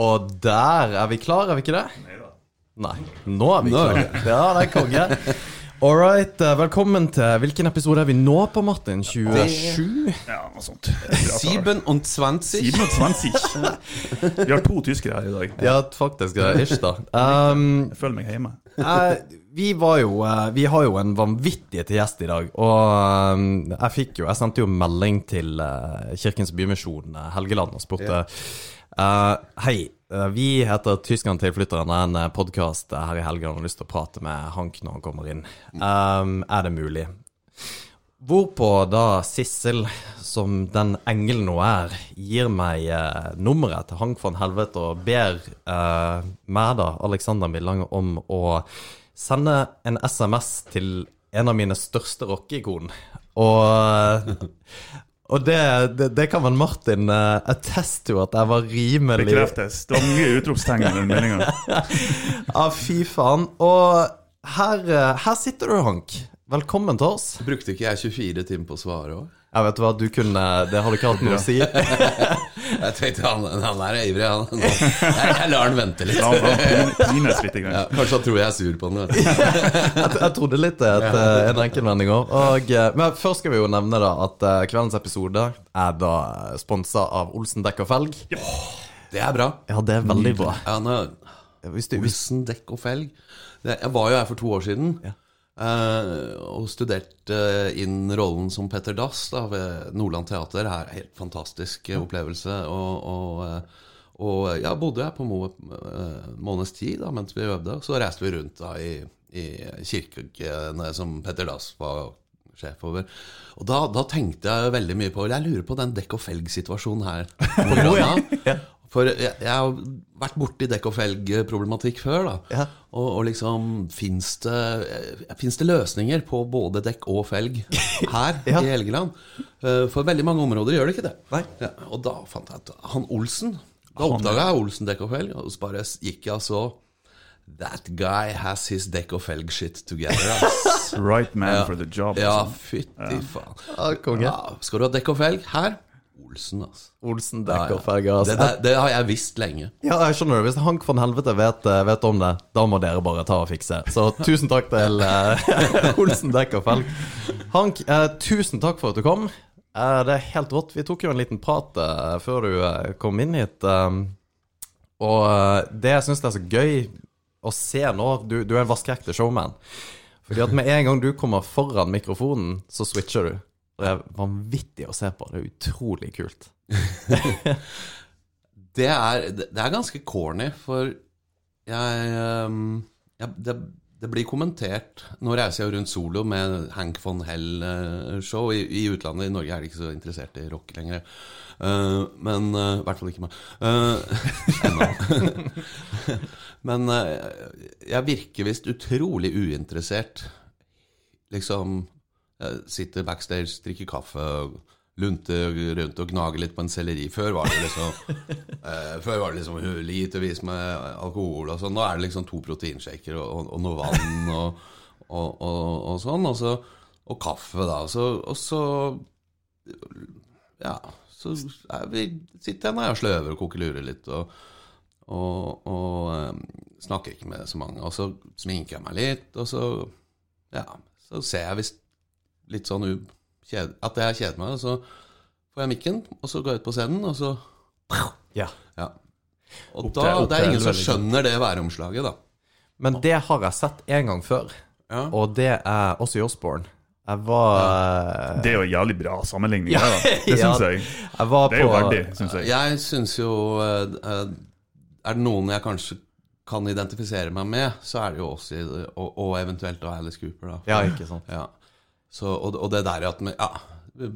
Og der er vi klar, er vi ikke det? Nei. Nå er vi Nå er klare. Ja, det er konge. All right, eh, velkommen til Hvilken episode er vi nå på, Martin? 27? Ja, noe sånt. Bra tall. 27. 27. Vi har to tyskere her i dag. Ja, faktisk. det er Ish, da. Um, Jeg føler meg hjemme. eh, vi var jo eh, Vi har jo en vanvittig til gjest i dag. Og um, jeg fikk jo Jeg sendte jo melding til eh, Kirkens Bymisjon eh, Helgeland og spurte eh, Hei, Uh, vi heter Tyskerne tilflytterne, en podkast her i helgen har lyst til å prate med Hank når han kommer inn. Um, er det mulig? Hvorpå da Sissel, som den engelen hun er, gir meg uh, nummeret til Hank von Helvete og ber eh, meg, da, Alexander Millang, om å sende en SMS til en av mine største rockeikon. Og, og det, det, det kan vel Martin uh, attest jo at jeg var rimelig Bekreftes. Det var mye utropstegn i den meldinga. Ja, fy faen. Og her, eh, her sitter du, Hank. Velkommen til oss. Brukte ikke jeg 24 timer på å svare òg? Jeg vet hva, du kunne Det hadde ikke hatt noe å si. Jeg tenkte han, han er ivrig, han. Jeg, jeg lar han vente litt. Ja, kanskje han tror jeg er sur på han. vet du. Jeg, jeg trodde litt det et, eh, en enkeltvending òg. Eh, Men først skal vi jo nevne da at eh, kveldens episode er da sponsa av Olsen dekk og felg. Det er bra. Ja, det er veldig bra. Ja, nå, Hvis du, hvis, Olsen dekk og felg. Jeg var jo her for to år siden. Ja. Eh, og studerte inn rollen som Petter Dass da, ved Nordland Teater. Det er en helt fantastisk eh, opplevelse. Og, og, eh, og ja, bodde jeg på Mo en måneds tid da, mens vi øvde. Så reiste vi rundt da i, i kirkene som Petter Dass var sjef over. Og da, da tenkte jeg veldig mye på Jeg lurer på den dekk og felg-situasjonen her. På Grønna. For jeg, jeg har vært borti dekk og felg-problematikk før. da Ja. og, og liksom Fins det, eh, det løsninger på både dekk og felg her Ja. i Helgeland? Eh, For veldig mange områder gjør det ikke det. Ja, og da fant jeg at han Olsen Da oppdaga jeg Olsen dekk og felg, og så bare gikk jeg og så That guy has his dekk og felg shit together. Right man for the job. Ja, altså. fytti faen. skal du ha dekk og felg? Her Olsen, altså. Olsen Ja, ja. Altså. Det, det, det har jeg visst lenge. Ja, jeg skjønner det. Hvis Hank von Helvete vet, eh, vet om det, da må dere bare ta og fikse. Så tusen takk til eh, Olsen og. Hank, eh, tusen takk for at du kom. Eh, det er helt rått. Vi tok jo en liten prat eh, før du eh, kom inn hit. og det jeg syns er så gøy å se nå Du, du er en vaskeekte showman. Fordi at med en gang du kommer foran mikrofonen, så switcher du. Det er vanvittig å se på. Det er utrolig kult. Det er, det er ganske corny, for jeg, ehm, jeg det, det blir kommentert Nå reiser jeg rundt solo med Hank von Hell-show. I, I utlandet, i Norge er de ikke så interessert i rock lenger. Uh, men eh, I hvert fall ikke meg. Uh, Ennå. men uh, jeg virker visst utrolig uinteressert. Liksom sitter backstage, drikker kaffe, lunter rundt og gnager litt på en selleri. Før var det liksom eh, Før var det liksom litervis med alkohol og sånn. Nå er det liksom to proteinshaker og, og, og noe vann og, og, sånn. Så, og kaffe, da. Så, og så Ja, så vi, sitter jeg nå og sløver og koker lurer litt. og og, og um, snakker ikke med så mange. Og så sminker jeg meg litt, og så Ja, så ser jeg visst litt sånn u kjed, at jeg kjeder meg, og så får jeg mikken, og så går jeg ut på scenen, og så Ja. Ja. Og Opp da, til- opp det er ingen som skjønner det væromslaget, da. Men det har jeg sett en gang før, Ja. og det er også i Osborne. Jeg var Det er jo en jævlig bra sammenligning. det da. Det Ja. syns jeg. Jeg var Det er jo verdig, syns jeg. Jeg syns jo eh, eh, Er det noen jeg kanskje kan identifisere meg med, så er det jo oss og, og eventuelt Alice Cooper, da. Ja, ikke sant. Ja. Så, og, og det der at ja, I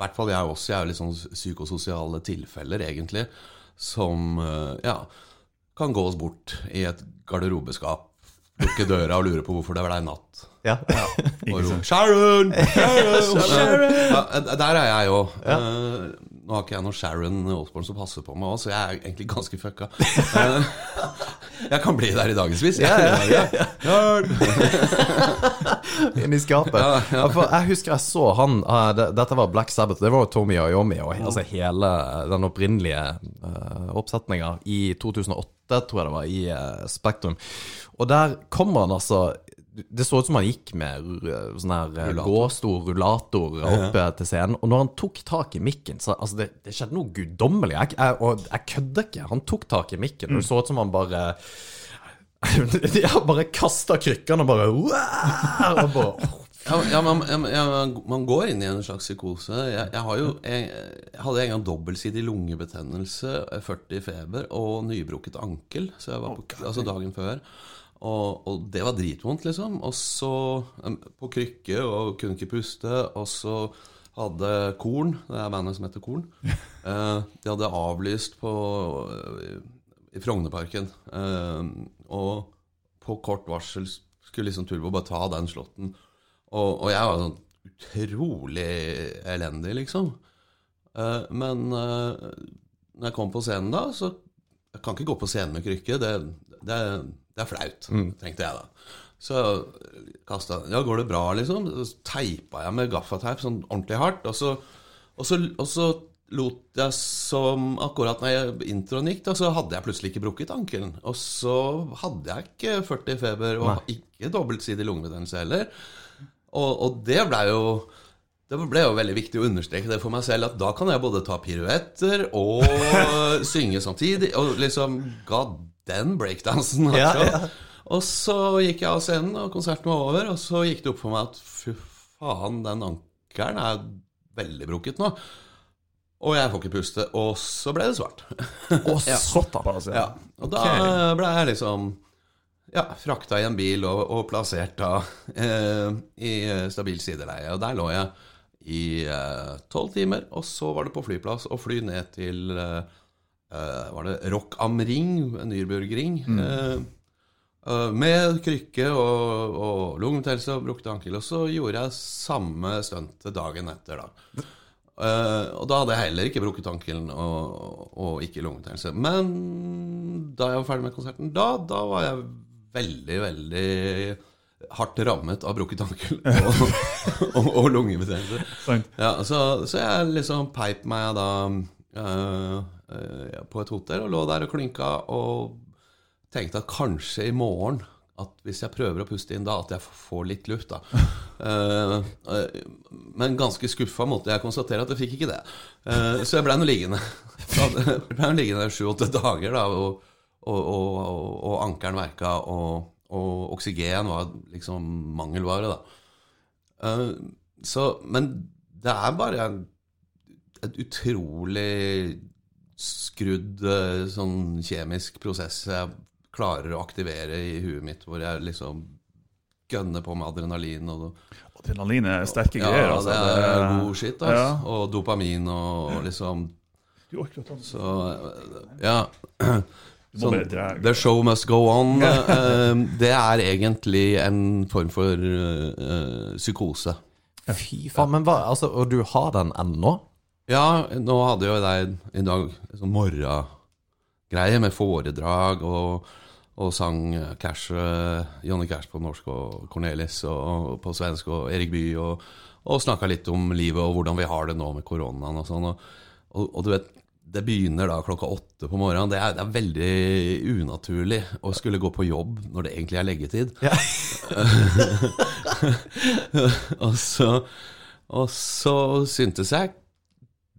hvert fall jeg også. Jeg er jo litt sånn psykososiale tilfeller, egentlig. Som eh, ja, kan gå oss bort i et garderobeskap, lukke døra og lure på hvorfor det ble natt. Ja. Og rope 'Sharon! Sharon!' Ja, der er jeg òg. Nå har ikke jeg noe Sharon Osborne som passer på meg òg, så jeg er egentlig ganske fucka. Eh, jeg kan bli der i dagevis. Ja, ja, ja, Inni skapet. Ja, ja. jeg husker jeg så han eh, Dette var Black Sabbath. Det var jo Tommy Iommi og altså hele den opprinnelige uh, oppsetninga i 2008, tror jeg det var, i eh, Spektrum. Og der kommer han altså Det så ut som han gikk med sånn her Rullator. gåstor rullator opp ja. til scenen. Og når han tok tak i mikken, så altså det, det skjedde noe guddommelig. Jeg, jeg, og jeg kødder ikke. Han tok tak i mikken, og det så ut som han bare De har bare kasta krykkene og bare, og bare Ja, man, ja, man går inn i en slags psykose. Jeg, jeg, har jo, jeg, jeg hadde en gang dobbeltsidig lungebetennelse, 40 feber og nybrukket ankel. Så jeg var på, altså dagen før. Og, og det var dritvondt, liksom. Og så på krykke og kunne ikke puste. Og så hadde Korn, det er bandet som heter Korn, eh, de hadde avlyst på eh, i Frognerparken. Eh, og på kort varsel skulle liksom Turbo bare ta den slåtten. Og, og jeg var sånn utrolig elendig, liksom. Eh, men eh, når jeg kom på scenen da, så Jeg kan ikke gå på scenen med krykke. Det, det, det er flaut, tenkte jeg da. Så kasta Ja, går det bra, liksom? Så teipa jeg med gaffateip sånn ordentlig hardt. Og så, og så, og så lot jeg som Akkurat når introen gikk, da, så hadde jeg plutselig ikke brukket ankelen. Og så hadde jeg ikke 40 feber, og ikke dobbeltsidig lungebetennelse heller. Og, og det blei jo det ble jo veldig viktig å understreke det for meg selv, at da kan jeg både ta piruetter og synge samtidig. Og liksom ga den breakdansen. Ja, ja. Og så gikk jeg av scenen, og konserten var over, og så gikk det opp for meg at fy faen, den ankelen er veldig brukket nå. Og jeg får ikke puste. Og så ble det svart. Og ja. såpass. Ja, og da ble jeg liksom ja, frakta i en bil og, og plassert da eh, i stabilt sideleie. Og der lå jeg i tolv timer, og så var det på flyplass å fly ned til eh, eh, Var det Rock am Ring, Nürburgring, eh, eh, med krykke og, og lungebetennelse og brukte ankel. Og så gjorde jeg samme stuntet dagen etter, da. Uh, og da hadde jeg heller ikke brukket ankelen og, og ikke lungebetennelse. Men da jeg var ferdig med konserten, da, da var jeg veldig, veldig hardt rammet av brukket ankel og, og, og lungebetennelse. Ja, så, så jeg liksom peip meg da eh, uh, på et hotell og lå der og klinka og tenkte at kanskje i morgen at hvis jeg prøver å puste inn da, at jeg får litt luft, da. Uh, men ganske skuffa måtte jeg konstatere at jeg fikk ikke det. Uh, så jeg blei nå liggende. Jeg ble liggende sju-åtte dager, da, og, og, og, og, ankelen verka, og, og oksygen var liksom mangelvare, da. Uh, så, men det er bare et utrolig skrudd eh, sånn kjemisk prosess jeg klarer å aktivere i huet mitt, hvor jeg liksom gønner på med adrenalin og Adrenalin er sterke Ja, greier. Altså. det er god skitt. altså. Ja. Og dopamin og, og liksom Du orker å ta. Så eh, ja. Sånn. The show must go on. eh, det er egentlig en form for uh, psykose. Fy faen, men hva, altså, Og du har den ennå? Ja, nå hadde jo jeg i dag sånn morgengreie med foredrag og, og sang Cash, eh, Johnny Cash på norsk og Cornelis og på svensk og Erik Bye og, og snakka litt om livet og hvordan vi har det nå med koronaen og sånn. Og, og, og du vet, det begynner da klokka åtte på morgenen. Det er, det er veldig unaturlig å skulle gå på jobb når det egentlig er leggetid. Ja. og, så, og så syntes jeg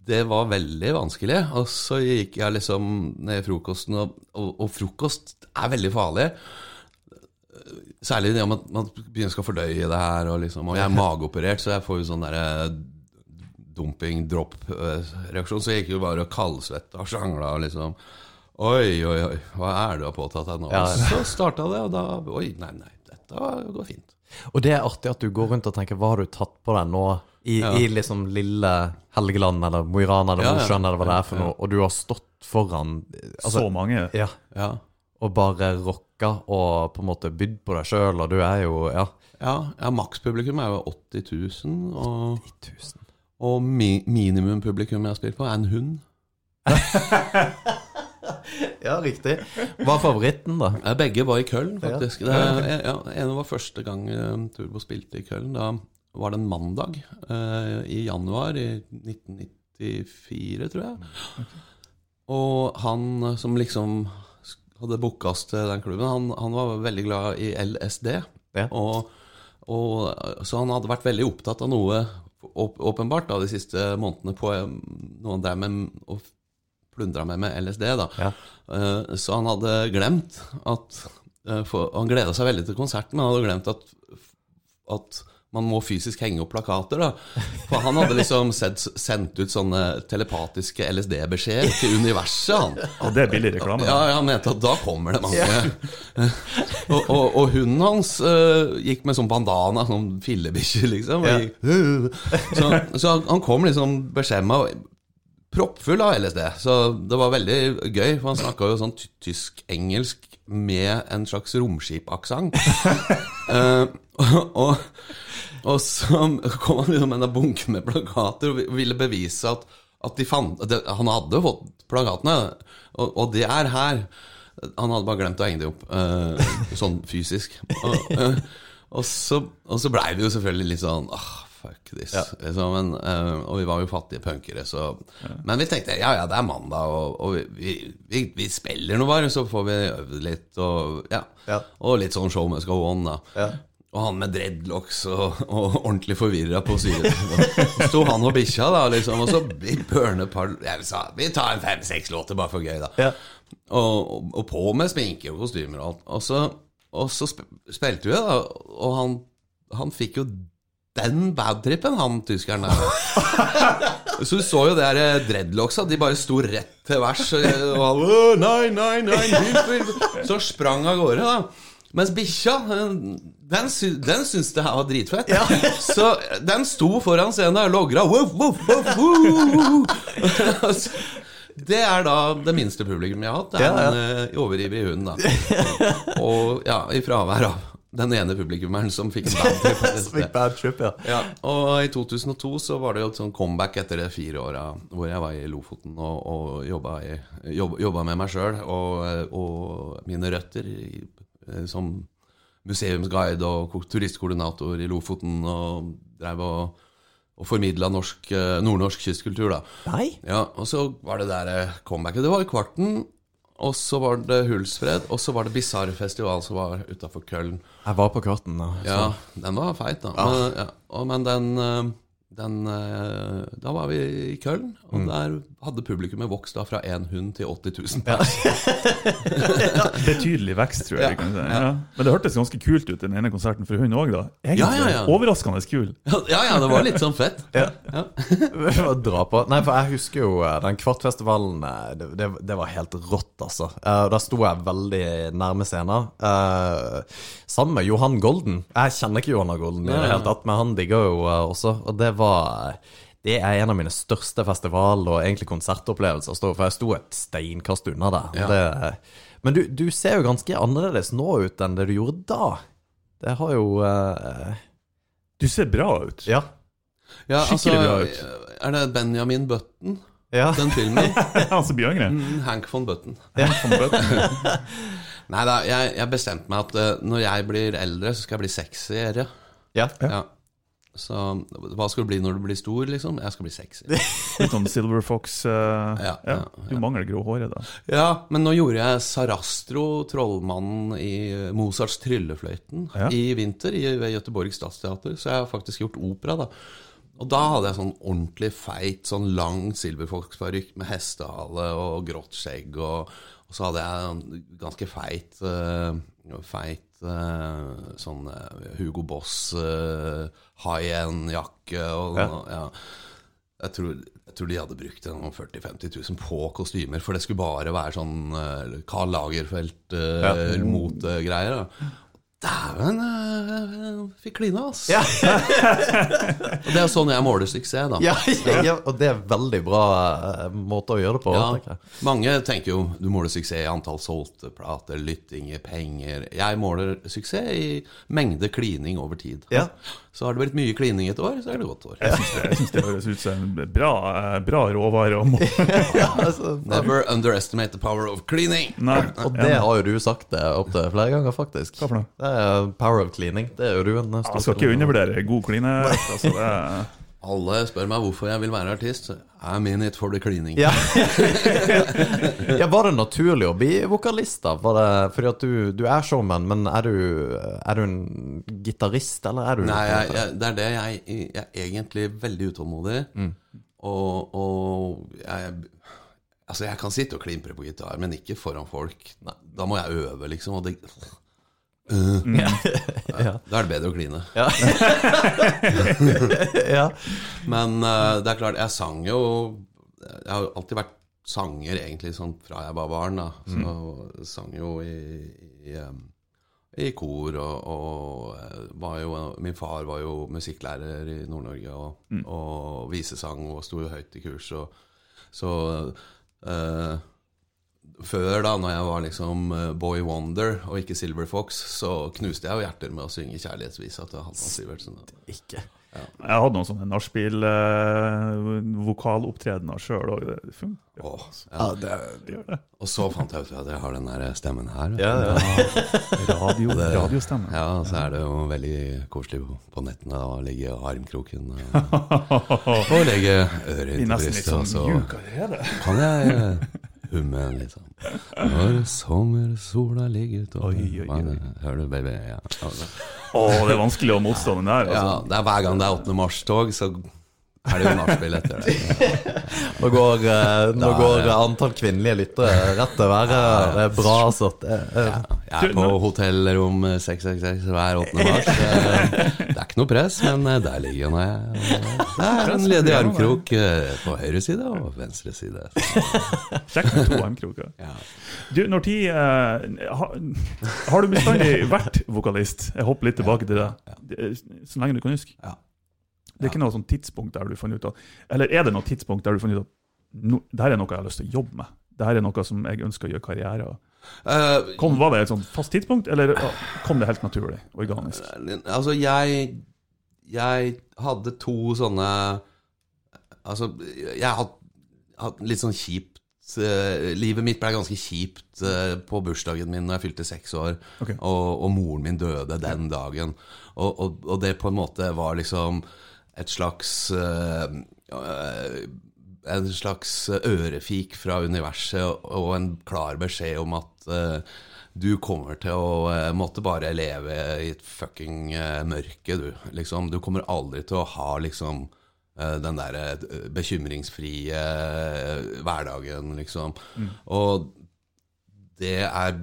det var veldig vanskelig. Og så gikk jeg liksom ned i frokosten, og, og, og frokost er veldig farlig. Særlig det om at man begynner skal fordøye det her, og, liksom, og jeg er mageoperert, så jeg får jo sånn derre dumping-drop-reaksjon. Så jeg gikk jo bare og kaldsvetta og sjangla og liksom Oi, oi, oi, hva er det du har påtatt deg nå? Ja. Så starta det, og da Oi, nei, nei, dette går fint. Og det er artig at du går rundt og tenker Hva har du tatt på deg nå? I, Ja. i liksom lille Helgeland eller Mo i Rana eller Ja, ja. Mosjøen eller hva det er for noe, og du har stått foran altså, Så mange. ja, Ja. og bare rocka og på en måte bydd på deg sjøl, og du er jo Ja. Ja, ja makspublikum er jo 80 000, og, 80 000. Og mi minimumpublikum jeg har spilt på, er en hund. Ja, riktig. Hva er favoritten, da? Begge var i Køln, faktisk. Ja. Det, ja, ene var første gang eh, Turbo spilte i Køln. Da var det en mandag eh, i januar i 1994, tror jeg. Og han som liksom hadde booka oss til den klubben, han, han var veldig glad i LSD. Ja. Og, og, så han hadde vært veldig opptatt av noe, åp- åpenbart, da, de siste månedene på eh, noe han drev med og plundra med med LSD. da. Ja. Eh, Så han hadde glemt at eh, for, Han gleda seg veldig til konserten, men han hadde glemt at, at man må fysisk henge opp plakater. da For han hadde liksom sett, sendt ut sånne telepatiske LSD-beskjeder til universet. han Og det er billig reklame. ja, han mente at da kommer det mange. og, og, og hunden hans uh, gikk med sånn bandana, sånn fillebikkje, liksom. Gikk, så, så han kom liksom beskjemma med proppfull av LSD. Så det var veldig gøy, for han snakka jo sånn tysk-engelsk med en slags romskipaksent. uh, og, og, så kom han liksom med en bunke med plakater og ville bevise at, at de fant det, Han hadde fått plakatene, og, og det er her. Han hadde bare glemt å henge dem opp, uh, sånn fysisk. Og, uh, og så, og så blei det jo selvfølgelig litt sånn ah, fuck this. Liksom, men, uh, og vi var jo fattige punkere, så Men vi tenkte ja, ja, det er mandag, og, og vi, vi, vi spiller nå bare, så får vi øvd litt, og ja. Ja. Og litt sånn show must go on, da. Ja. Og han med dreadlocks og, og ordentlig forvirra på syret. Så sto han og bikkja, da, liksom, og så vi burner par Jeg sa vi tar en fem-seks låter bare for gøy, da. Ja. Og, og, og på med sminke og kostymer og alt. Og så, og så sp spilte vi, da, og han, han fikk jo den badtrippen, han tyskeren der. Så du så jo det der dreadlocksa, de bare sto rett til. Og han «Åh, Nei, nei, nei, hjelp, hjelp». Så sprang av gårde, da. Mens bikkja, den, sy den syntes det her var dritfett. Så den sto foran scenen og logra. Voff. Det er da det minste publikum jeg har hatt. Det er Ja, ja. en uh, overivrig hund, da. Og ja, i fravær av den ene publikummeren som fikk en bad trip. som fikk bad trip, ja. Ja, og i 2002 så var det jo et sånn comeback etter de fire åra hvor jeg var i Lofoten og, og jobba, i, jobb, jobba med meg sjøl og, og mine røtter i, eh, som museumsguide og turistkoordinator i Lofoten og drev og, og formidla eh, nordnorsk kystkultur, da. Nei? Ja, og så var det der eh, comebacket. Det var i Kvarten, og så var det Hulsfred, og så var det Bisarr Festival som var utafor Køln. Jeg var på karten, da. så- Ja, den var feit, da. Men, ja, og, men den, eh, den eh, Da var vi i Köln, og der hadde publikummet vokst da fra én hund til 80 000. Betydelig vekst, tror jeg. Ja, si. ja. Ja. Men det hørtes ganske kult ut, den ene konserten for hun òg, da. Egentlig Ja, ja, ja. Overraskende kul. Ja, ja, det var litt sånn fett. Ja. Dra på. Nei, for jeg husker jo eh, den Kvartfestivalen. eh, Det, det, det var helt rått, altså. Eh, Da sto jeg veldig nærme scenen. eh, Sammen med Johan Golden. Jeg kjenner ikke Johan Golden i det hele tatt, men han digger jo også. Og det var Det er en av mine største festival- og egentlig konsertopplevelser. For jeg sto et steinkast unna der. Ja. Det, men du, du ser jo ganske annerledes nå ut enn det du gjorde da. Det har jo uh... Du ser bra ut. Ja. Ja, altså, Skikkelig bra ut. Er det Benjamin Button, Ja. den filmen? Blir yngre. Mm, Hank von Button. Von Button. Nei da, jeg, jeg bestemte meg at uh, når jeg blir eldre, så skal jeg bli sexyere. ja. Ja. Så hva skal du bli når du blir stor, liksom? Jeg skal bli sexy. Litt sånn Silver Fox. uh, Ja, ja. ja, Du mangler grå håret, da. Ja, men nå gjorde jeg Sarastro, trollmannen i Mozarts Tryllefløyten, Ja. i vinter i, ved Göteborg Stadsteater. Så jeg har faktisk gjort opera, da. Og da hadde jeg sånn ordentlig feit, sånn lang Silver Fox-parykk med hestehale og grått skjegg. Og, og så hadde jeg en ganske feit, uh, feit sånn eh, Hugo Boss uh, high end-jakke og Ja. ja. Jeg tror, jeg tror de hadde brukt 40 000-50 000 på kostymer, for det skulle bare være sånn uh, Carl Ja. Dæven, øh, fikk klina, ass. Ja. Og det er sånn jeg måler suksess, da. Ja, ja, og det er veldig bra eh, måte å gjøre det på. Tenker jeg. mange tenker jo du måler suksess i antall solgte plater, lyttinger, penger. Jeg måler suksess i mengde klining over tid. Ja. Så har det blitt mye klining et år, så er det godt år. Jeg syns det, synes det høres ut som en bra, eh, bra råvare. å Ja, altså, Never underestimate the power of cleaning. Nei, og det har jo du sagt det opptil flere ganger, faktisk. Hva for noe? Det er power of cleaning. Det er jo du en stor Jeg skal ikke undervurdere god kline. Altså, det er- Alle spør meg hvorfor jeg vil være artist. I'm in it for the cleaning. Ja. ja, Var det naturlig å bli vokalist, da? Det, fordi at du, du er showman, men er du, er du en gitarist, eller er du Nei, jeg, jeg, det er det jeg, jeg er egentlig veldig utålmodig. Og, og jeg Altså, jeg kan sitte og klimpre på gitar, men ikke foran folk. Da må jeg øve, liksom. Og det Øh. Ja. Da er det bedre å kline. Ja. ja. Men uh, det er klart, jeg sang jo Jeg har alltid vært sanger, egentlig, sånn fra jeg var barn. da Så sang jo i, i, i kor, og, og eh, var jo Min far var jo musikklærer i Nord-Norge, og, og visesang, og sto høyt i kurs. Og, så eh, før, da når jeg var liksom eh, Boy Wonder og ikke Silver Fox, så knuste jeg jo hjerter med å synge kjærlighetsvisa til Halvdan Sivertsen. Ikke. Jeg hadde noen sånne nachspiel-vokalopptredener sjøl òg. Det funker. Åh, Ja, ja. det, Det det. Og så fant jeg ut at jeg har den der stemmen her. ja, ja. Radio, radiostemme. Ja, så er det jo veldig koselig på- nettene å ligge i armkroken og, og legge øret inntil brystet, sånn og så kan jeg eh, liksom. Når sommersola ligger utover Oi, oi, oi. vannet. Hører du, baby? Ja. Altså. Å, det er vanskelig å motstå den der. ja, Altså. det er hver gang det er 8. mars-tog, så er det jo nachspiel etter det. Nå går, eh, nå Da går det- antall kvinnelige lyttere rett til været. Det er bra, altså. Jeg er på hotellrom 666 hver 8. mars. Eh, Det er ikke noe press, men eh, der ligger nå jeg. Det er en ledig armkrok eh, på høyre side og venstre side. Kjekt med to armkroker. Du, når tid eh, har, du bestandig vært vokalist? Jeg hopper litt tilbake til det. Det- Så lenge du kan huske. Ja. Det er ikke noe sånn tidspunkt der du fant ut av Eller er det noe tidspunkt der du fant ut at no, det her er noe jeg har lyst til å jobbe med? Det her er noe som jeg ønsker å gjøre karriere av? Uh, Kom, var det et sånt fast tidspunkt, eller kom det helt naturlig? Organisk? altså, jeg Jeg hadde to sånne Altså, jeg har hatt, litt sånn kjipt uh, Livet mitt ble ganske kjipt på bursdagen min da jeg fylte seks år, okay. og, og moren min døde den dagen. Og, og, og det på en måte var liksom et slags eh, eh, En slags ørefik fra universet og, en klar beskjed om at uh, du kommer til å uh, måtte bare leve i et fucking uh, mørke, du. Liksom. Du kommer aldri til å ha liksom den derre bekymringsfrie hverdagen, liksom. Og det er,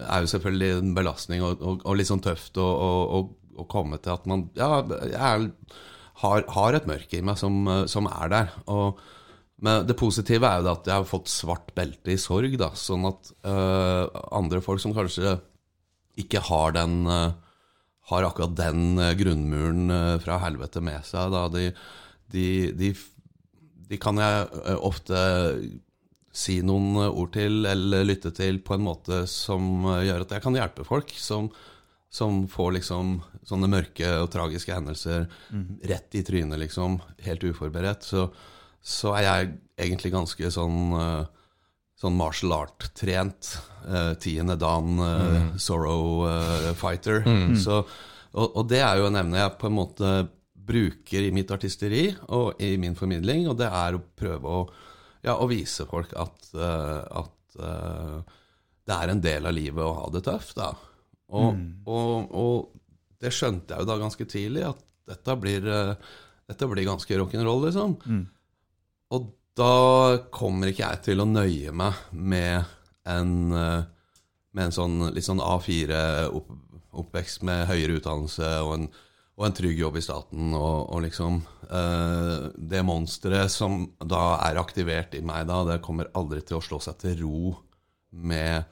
er jo selvfølgelig en belastning og, og, og litt sånn tøft å komme til at man Ja, jeg er, har, har et mørke i meg som, eh, som er der. Og, men det positive er jo at jeg har fått svart belte i sorg, da, sånn at eh, andre folk som kanskje ikke har den eh, Har akkurat den grunnmuren fra helvete med seg, da de, de, de, de kan jeg ofte si noen ord til eller lytte til på en måte som gjør at jeg kan hjelpe folk som, som får liksom sånne mørke og tragiske hendelser rett i trynet, liksom, helt uforberedt. Så, så er jeg egentlig ganske sånn eh, Sånn martial art-trent. eh, tiende dan mm. sorrow eh, fighter. Så, og, og det er jo en evne jeg på en måte bruker i mitt artisteri og i min formidling, og det er å prøve å, ja, å vise folk at, eh, at eh, det er en del av livet å ha det tøft. Da. Og, og, og det skjønte jeg jo da ganske tidlig, at dette blir, eh, dette blir ganske rock'n'roll, liksom. Og da kommer ikke jeg til å nøye meg med en, eh, med en sånn litt sånn A4-oppvekst med høyere utdannelse og en, og en trygg jobb i staten, og, og liksom uh, Det monsteret som da er aktivert i meg da, det kommer aldri til å slå seg til ro med,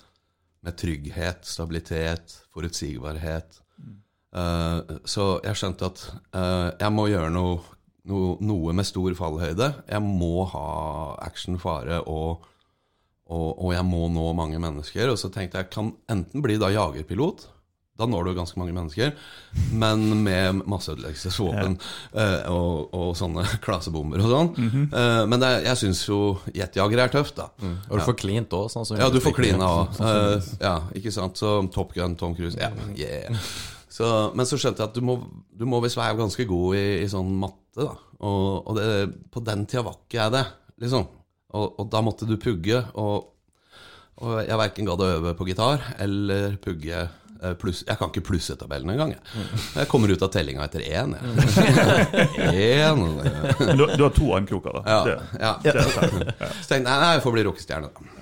med trygghet, stabilitet, forutsigbarhet. Uh, så jeg skjønte at uh, jeg må gjøre noe, noe, noe med stor fallhøyde. Jeg må ha action, fare, og, og, og jeg må nå mange mennesker. Og så tenkte jeg kan enten bli da jagerpilot. Da når du ganske mange mennesker, men med masseødeleggelsesvåpen eh, og, og sånne klasebomber og sånn. Eh, men det, jeg syns jo jetjagere er tøft, da. Og du får klint òg, sånn som Ja, du får klina òg. ja, ikke sant. Så Top Gun, Tom Cruise Ja, yeah. Så, men så skjønte jeg at du må, du må visst være ganske god i, i sånn matte, da. Og, og det, på den tida var ikke jeg det, liksom. Og, og da måtte du pugge, og, og jeg verken gadd å øve på gitar eller pugge eh, pluss Jeg kan ikke plusse tabellen engang. Jeg. jeg kommer ut av tellinga etter én, jeg. Én du, du har to armkroker, da. ja, ja. det det. Så tenkte jeg nei, nei, jeg får bli rockestjerne, da.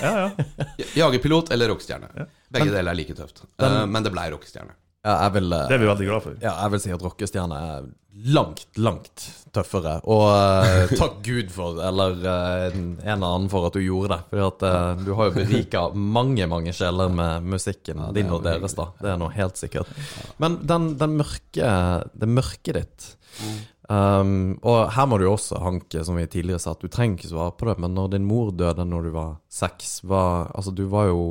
Ja, ja. Jagerpilot eller rockestjerne. Begge deler er like tøft. Eh, men det blei rockestjerne. Ja, jeg vil, eh, Det er vi veldig glad for. ja, jeg vil si at rockestjerne er langt, langt tøffere. Og uh, takk Gud for, eller uh, en eller annen for at du gjorde det. For at, uh, du har jo berika mange, mange sjeler med musikken din og deres, da. Det er noe helt sikkert. Men den, den mørke, det mørke ditt um, Og her må du også hanke, som vi tidligere sa, at du trenger ikke svare på det, men når din mor døde når du var seks, var, altså du var jo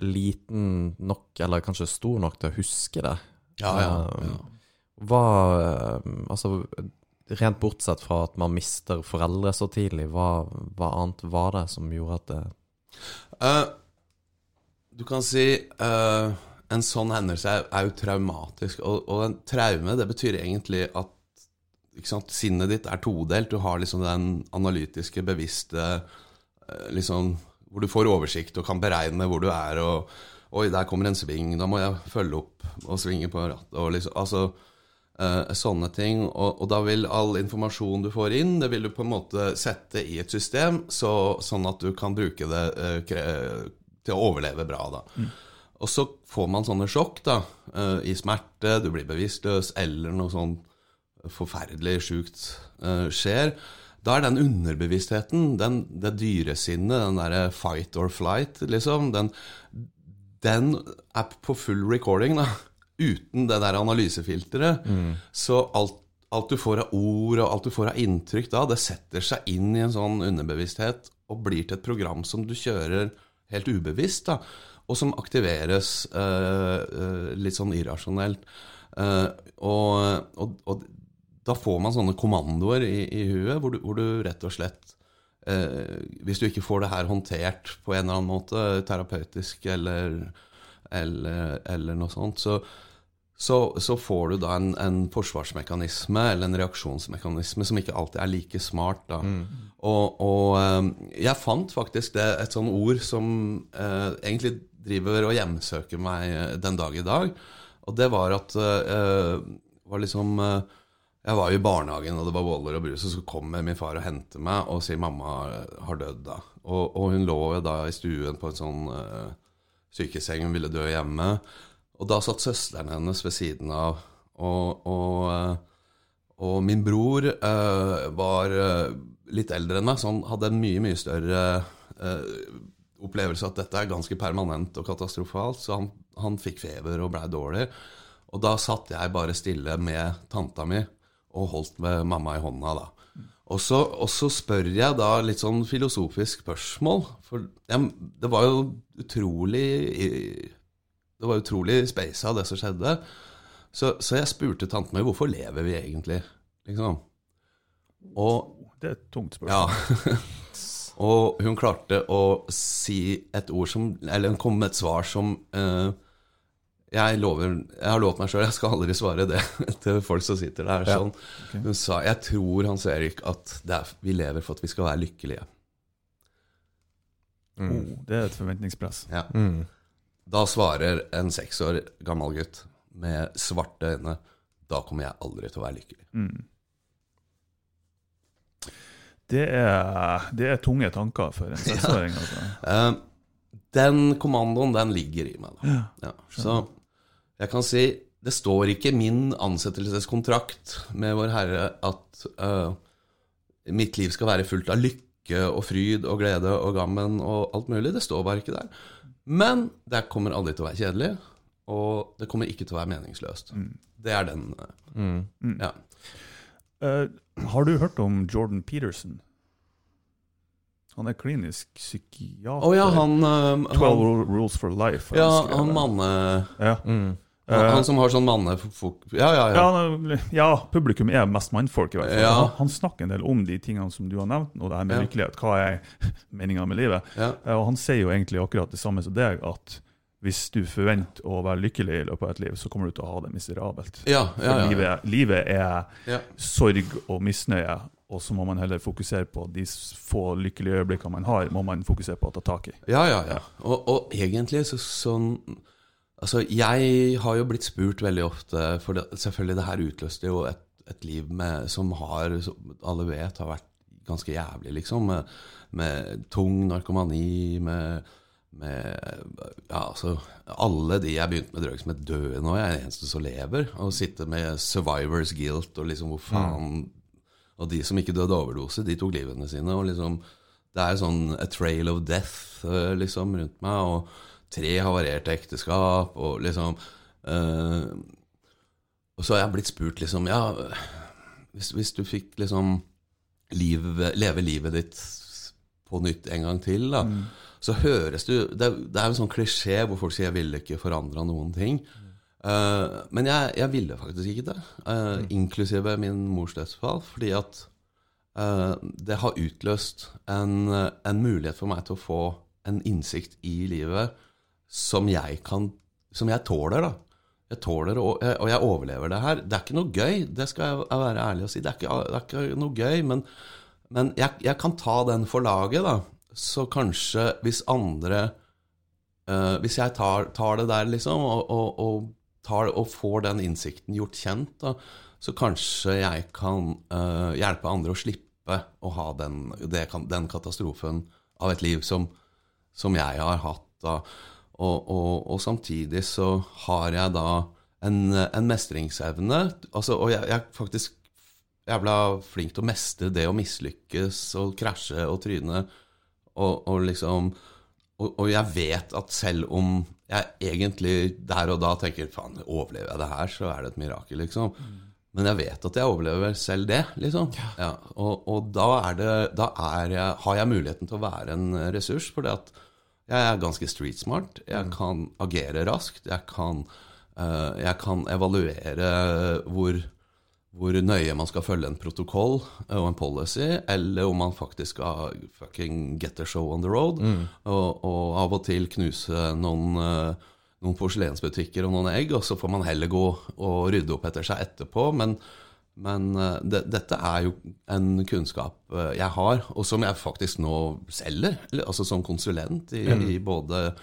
liten nok, eller kanskje stor nok til å huske det. Ja, ja, ja. Hva eh, Altså, rent bortsett fra at man mister foreldre så tidlig, hva, hva annet var det som gjorde at det uh, du kan si uh, en sånn hendelse er, er jo traumatisk. Og, og en traume, det betyr egentlig at sant, sinnet ditt er todelt. Du har liksom den analytiske, bevisste liksom, Hvor du får oversikt og kan beregne hvor du er. og Oi, der kommer en sving, da må jeg følge opp og svinge på rattet. Og liksom, altså, sånne ting. Og, og da vil all informasjon du får inn, det vil du på en måte sette i et system, så, sånn at du kan bruke det eh, til å overleve bra. da. Og så får man sånne sjokk da, eh, i smerte, du blir bevisstløs, eller noe sånn forferdelig sjukt eh, skjer. Da er den underbevisstheten, den, det dyresinnet, den derre fight or flight, liksom, den, den er på full recording, da. Uten det der analysefilteret. Så alt, alt du får av ord, og alt du får av inntrykk da, det setter seg inn i en sånn underbevissthet og blir til et program som du kjører helt ubevisst, da. Og som aktiveres eh, eh, litt sånn irrasjonelt. Eh, og, og, og da får man sånne kommandoer i, i huet hvor du, hvor du rett og slett eh, Hvis du ikke får det her håndtert på en eller annen måte, terapeutisk eller, eller, eller noe sånt, så, så, så får du da en, en forsvarsmekanisme eller en reaksjonsmekanisme som ikke alltid er like smart. da. Og, og eh, jeg fant faktisk det, et sånn ord som eh, egentlig driver og hjemsøker meg eh, den dag i dag. Og det var at eh, var liksom eh, Jeg var i barnehagen, og det var boller og brus, og så kommer min far og henter meg og sier 'mamma har dødd', da. Og, og hun lå da i stuen på en sånn eh, sykeseng, hun ville dø hjemme. Og da satt søsteren hennes ved siden av, og, og, eh, og min bror eh, var eh, litt eldre enn meg, så han hadde en mye, mye større eh, opplevelse at dette er ganske permanent og katastrofalt, så han, han fikk feber og blei dårlig. Og da satt jeg bare stille med tanta mi og holdt med mamma i hånda, da. Og så, og så spør jeg da litt sånn filosofisk spørsmål, for det var jo utrolig Det var utrolig speisa, det som skjedde. Så, så jeg spurte tanten min hvorfor lever vi egentlig, liksom. Og Det er et tungt spørsmål. ja. og hun klarte å si et ord som Eller hun kom med et svar som eh, jeg, lover, jeg har lovet meg sjøl, jeg skal aldri svare det til folk som sitter der. Ja. okay. Hun sa jeg tror, Hans Erik, at det er, vi lever for at vi skal være lykkelige. Oh, det er et forventningspress. Ja. Mm. Da svarer en seks år gammel gutt med svarte øyne da kommer jeg aldri til å være lykkelig. Mm. Det, er, det er tunge tanker for en seksåring. Altså. Uh, den kommandoen, den ligger i meg. Da. Ja, så jeg kan si det står ikke i min ansettelseskontrakt med Vår Herre at uh, mitt liv skal være fullt av lykke og fryd og glede og gammen og alt mulig. Det står bare ikke der. Men det kommer aldri til å være kjedelig, og det kommer ikke til å være meningsløst. Det er den mm. Ja. Uh, har du hørt om Jordan Peterson? Han er klinisk psykiater. Å ja, han, uh, 12 han Rules for Life. Ja, han manne... Ja. Mm. Han, Eh, han som har sånn mannefok... Ja, ja, ja. Ja, ja, publikum er mest mannfolk. i hvert fall. Han, han snakker en del om de tingene som du har nevnt, og det her med lykkelighet. Hva er meninga med livet? Eh, Og han sier jo egentlig akkurat det samme som deg, at hvis du forventer å være lykkelig i løpet av et liv, så kommer du til å ha det miserabelt. Ja, For ja, ja. Livet, livet er sorg og misnøye, og så må man heller fokusere på de få lykkelige øyeblikkene man har, må man fokusere på å ta tak i. Ja, ja, ja. Og, og egentlig så, sånn Altså, jeg har jo blitt spurt veldig ofte For det, selvfølgelig, det her utløste jo et, et liv med, som har, som alle vet, har vært ganske jævlig, liksom. Med, med tung narkomani, med, med Ja, altså Alle de jeg begynte med drugs med, døde nå. Jeg er den eneste som lever. Og sitte med survivors guilt og liksom hvor faen Og de som ikke døde overdose, de tok livene sine. Og liksom Det er sånn a trail of death eh, liksom rundt meg. Og tre havarerte ekteskap, og liksom eh, Og så har jeg blitt spurt liksom Ja, hvis, hvis du fikk liksom liv, leve livet ditt på nytt en gang til, da, så høres du Det, det er jo en sånn klisjé hvor folk sier 'jeg ville ikke forandra noen ting'. Uh, men jeg, jeg ville faktisk ikke det, eh, inklusive min mors dødsfall, fordi at uh, det har utløst en, en mulighet for meg til å få en innsikt i livet som jeg kan Som jeg tåler, da. Jeg tåler, og jeg, og jeg overlever det her. Det er ikke noe gøy, det skal jeg være ærlig og si. Det er ikke, det er ikke noe gøy, men, men jeg, jeg kan ta den for laget, da. Så kanskje hvis andre eh, Hvis jeg tar, tar det der, liksom, og, og, og, tar, får den innsikten gjort kjent, da, så kanskje jeg kan uh, hjelpe andre å slippe å ha den, det, den katastrofen av et liv som, som jeg har hatt. Da. Og, og, og samtidig så har jeg da en, en mestringsevne. Altså, og jeg, jeg faktisk jævla flink til å mestre det å mislykkes og krasje og tryne. Og, og liksom og, og jeg vet at selv om jeg egentlig der og da tenker faen, overlever jeg det her, så er det et mirakel, liksom. Men jeg vet at jeg overlever selv det, liksom. Ja, og, og da, det, da jeg, har jeg muligheten til å være en ressurs, For det at jeg er ganske street smart. Jeg kan agere raskt. Jeg kan, uh, jeg kan evaluere hvor, hvor nøye man skal følge en protokoll og en policy, eller om man faktisk skal fucking get the show on the road. Og, og av og til knuse noen, uh, noen porselensbutikker og noen egg, og så får man heller gå og rydde opp etter seg etterpå. Men, men eh, det, dette er jo en kunnskap eh, jeg har, og som jeg faktisk nå selger. eller- Altså som konsulent i, i både,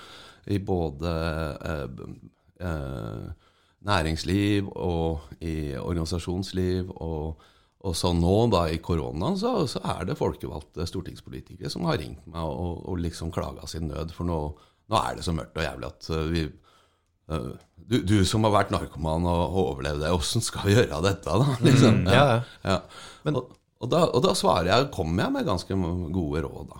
i både eh, eh, næringsliv og i organisasjonsliv. Og, og så nå, da i koronaen, så, så er det folkevalgte stortingspolitikere som har ringt meg og, og liksom klaga sin nød, for nå, nå er det så mørkt og jævlig at eh, vi du, du som har vært narkoman og, overlevd det, åssen skal vi gjøre dette, da? Liksom. ja, ja. Ja. og, og, da, og da svarer jeg, kommer jeg med ganske gode råd, da.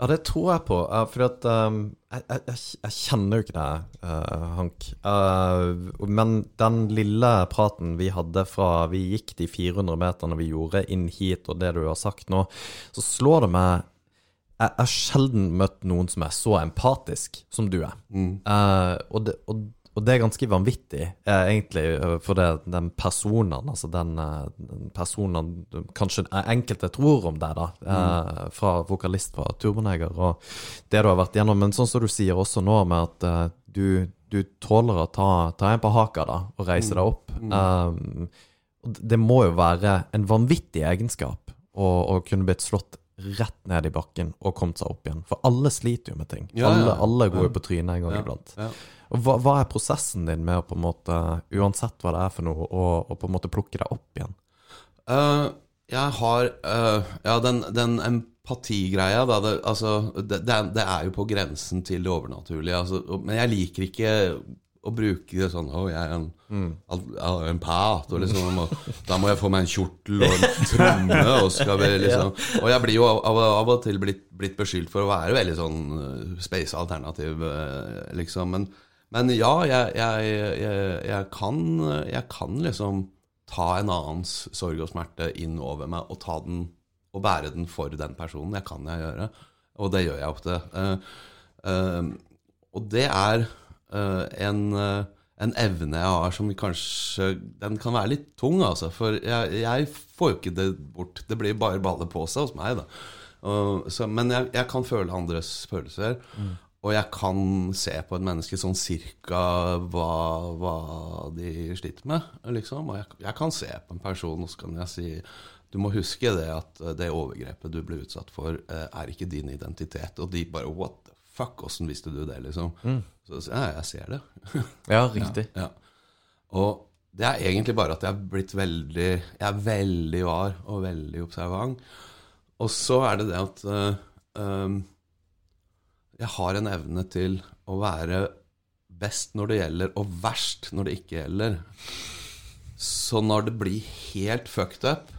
Ja, det tror jeg på. For at um, jeg, jeg- jeg kjenner jo ikke deg, uh, Hank. Uh, men den lille praten vi hadde fra vi gikk de 400 meterne vi gjorde inn hit, og det du har sagt nå, så slår det meg Jeg har sjelden møtt noen som er så empatisk som du er. Uh, og, det, og, og det er ganske vanvittig, uh, egentlig, eh, for det, den personen, altså den, den personen kanskje enkelte tror om deg, da, eh, fra vokalist fra Turboneger, og det du har vært gjennom. Men sånn som du sier også nå, med at du, du tåler å ta, ta en på haka da, og reise deg opp. Og det må jo være en vanvittig egenskap å, å kunne blitt slått rett ned i bakken og kommet seg opp igjen. For alle sliter jo med ting. Ja, alle, alle går jo på trynet en gang iblant. Ja. Og hva, hva er prosessen din med å på en måte, uansett hva det er for noe, å å på en måte plukke deg opp igjen? Uh, jeg har uh, Ja, den, den empatigreia, da. Det, altså, det, det, det er jo på grensen til det overnaturlige. Altså, men jeg liker ikke å bruke det sånn Å, jeg er en, en pat, og liksom og Da må jeg få meg en kjortel og en tromme, og skal vi liksom Og jeg blir jo av, av og til blitt, blitt beskyldt for å være veldig sånn uh, space alternativ, uh, liksom. Men, men ja, jeg, jeg, jeg, jeg, kan, jeg kan liksom ta en annens sorg og smerte inn over meg og ta den og bære den for den personen. Det kan jeg gjøre, og det gjør jeg ofte. Uh, uh, og det er en, eh, en evne jeg har som kanskje Den kan være litt tung, altså. For jeg, jeg får jo ikke det bort. Det blir bare baller på seg hos meg, da. Så, men jeg, jeg kan føle andres følelser. Og jeg kan se på et menneske sånn cirka hva, hva de sliter med, liksom. Og jeg, jeg kan se på en person, og så kan jeg si Du må huske det at eh, det overgrepet du ble utsatt for, eh, er ikke din identitet. Og de bare What fuck? Åssen visste du det, liksom? Så så, ja, jeg ser det. Ja, riktig. Ja. Og det er egentlig bare at jeg er blitt veldig Jeg er veldig var og veldig observant. Og så er det det at uh, um, jeg har en evne til å være best når det gjelder, og verst når det ikke gjelder. Så når det blir helt fucked up,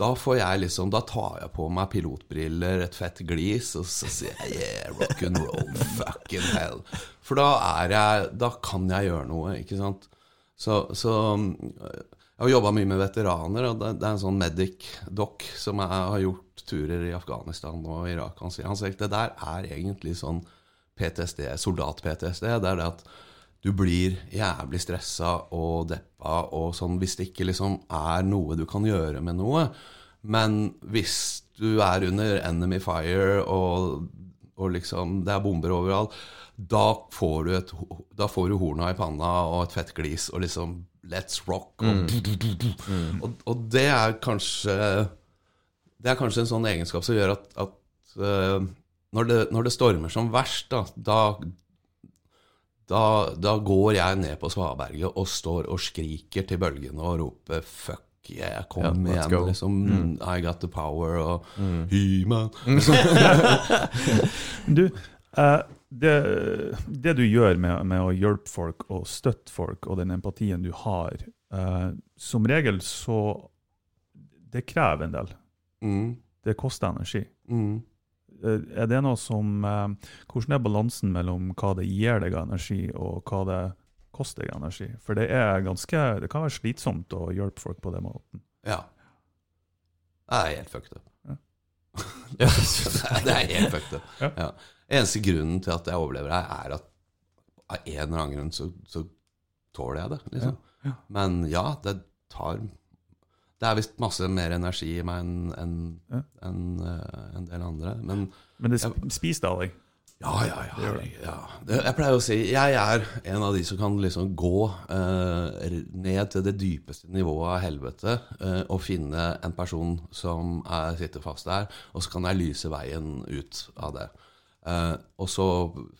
da får jeg liksom Da tar jeg på meg pilotbriller, et fett glis, og så sier jeg yeah, rock and roll, fucking hell. For da er jeg Da kan jeg gjøre noe, ikke sant? Så, så Jeg har jobba mye med veteraner, og det, det er en sånn medic-doc som jeg har gjort turer i Afghanistan og Irak. Han sier, han sier det der er egentlig sånn PTSD, soldat-PTSD. Det er det at du blir jævlig stressa og deppa og sånn hvis det ikke liksom er noe du kan gjøre med noe. Men hvis du er under enemy fire og, og liksom det er bomber overalt, da får du, et, da får du horna i panna og et fett glis og liksom Let's rock. Og, og, og det er kanskje Det er kanskje en sånn egenskap som gjør at, at uh, når, det, når det stormer som verst, da, da da, da går jeg ned på svaberget og står og skriker til bølgene og roper 'fuck yeah, kom yeah, igjen', liksom. I got the power, og He-man. Du, uh, det, det du gjør med, med å hjelpe folk og støtte folk, og den empatien du har, uh, som regel så Det krever en del. Mm, Det koster energi. mm. Eh, Er det noe som eh, Hvordan er balansen mellom hva det gir deg av energi, og hva det koster deg energi? For det er ganske Det kan være slitsomt å hjelpe folk på den måten. Ja. Det er helt fucked up. Ja. det er helt fucked up. Ja. Ja. Eneste grunnen til at jeg overlever her, er at av en eller annen grunn så, så tåler jeg det. liksom. Ja. Men ja, det tar Det er visst masse mer energi i meg enn en, Ja. en, eh, en del andre. Men Men det sp spiser deg. ja, ja, ja. ja. Det, jeg pleier å si jeg er en av de som kan liksom gå eh, ned til det dypeste nivået av helvete eh, og finne en person som er, sitter fast der, og så kan jeg lyse veien ut av det. Eh, og så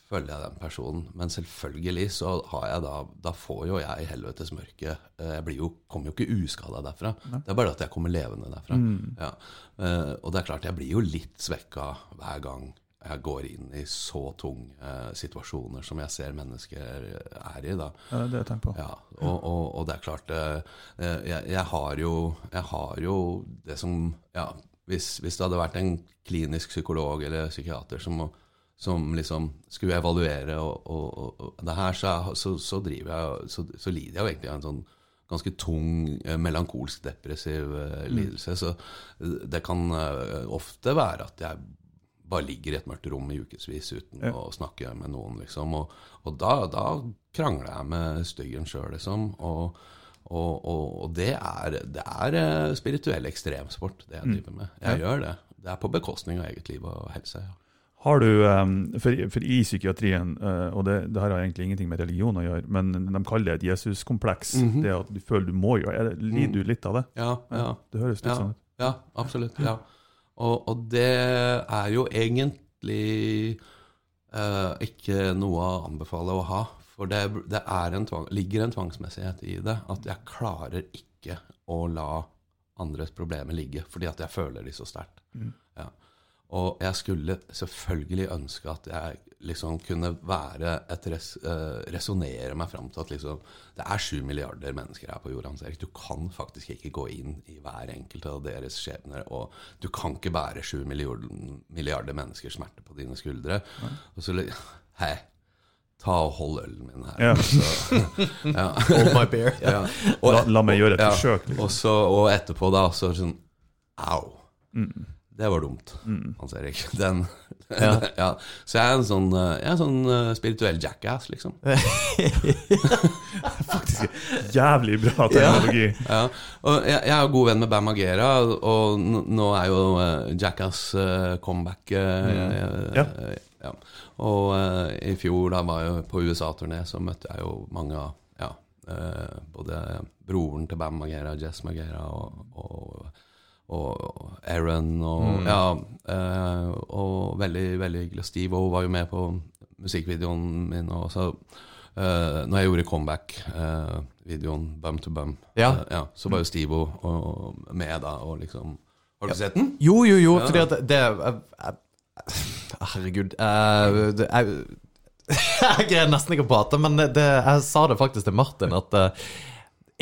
følger jeg den personen. Men selvfølgelig så har jeg da Da får jo jeg helvetes mørke. Eh, jeg blir jo, kommer jo ikke uskada derfra. Det er bare at jeg kommer levende derfra. Ja. Uh, og det er klart, jeg blir jo litt svekka hver gang jeg går inn i så tunge uh, situasjoner som jeg ser mennesker er i. da. Ja, det er det jeg på. Ja, og, og, og det er klart jeg, jeg, har jo, jeg har jo det som ja, hvis, hvis det hadde vært en klinisk psykolog eller psykiater som, som liksom skulle evaluere og, og, og, og det her, så, så, så driver jeg så, så lider jeg jo egentlig av en sånn ganske tung eh, melankolsk depressiv eh, lidelse. Så eh, det kan ofte være at jeg bare ligger i et mørkt rom i ukevis uten Ja. å snakke med noen, liksom. Og, og da, da krangler jeg med styggen sjøl, liksom. Og, og, og, og det er, det er spirituell ekstremsport, det jeg driver med. Jeg Ja. gjør det. Det er på bekostning av eget liv og helse. Ja. Har du, um, for, for i psykiatrien, uh, og det, det her har egentlig ingenting med religion å gjøre, men de kaller det et Jesuskompleks. Mhm. Det at du føler du må gjøre er Lider du litt av det? Ja, ja, Det høres litt ja, sånn ut. ja absolutt. Ja. Og, og det er jo egentlig eh, ikke noe å anbefale å ha. For det, det en tvang, ligger en tvangsmessighet i det. At jeg klarer ikke å la andres problemer ligge fordi at jeg føler de så sterkt. Mm. Ja. Og jeg skulle selvfølgelig ønske at jeg liksom kunne være et res, eh, resonnere meg fram til at liksom Det er sju milliarder mennesker her på jorda. Du kan faktisk ikke gå inn i hver enkelt av deres skjebner. Og du kan ikke bære sju milliarder, menneskers smerte på dine skuldre. Og så Hei, ta og hold ølen min her. Ja. Så, ja. Hold my beer. Ja. La, la meg gjøre et forsøk. Liksom. Og, så, og etterpå da så sånn Au. Mm. Det var dumt, Hans Erik. Den, ja. Så jeg er en sånn, eh, jeg er en sånn eh, spirituell jackass, liksom. Jævlig bra teknologi. Ja. Og jeg, jeg er god venn med Bam Agera, og nå er jo eh, Jackass comeback. eh, Ja. ja. Og uh, i fjor, da var jeg på USA-turné, så møtte jeg jo mange av ja, både broren til Bam Magera, Jess Magera, og, og, og Aaron, og ja, eh, og veldig, veldig hyggelig. Steve O var jo med på musikkvideoen min, og så eh, når jeg gjorde comeback-videoen Bum to Bum, Ja. eh, ja, så var jo Steve O og, med da, og liksom Har du sett den? Jo, jo, jo, fordi at det jeg- jeg- Herregud. eh, jeg, jeg greier nesten ikke å prate, men det, jeg sa det faktisk til Martin at eh,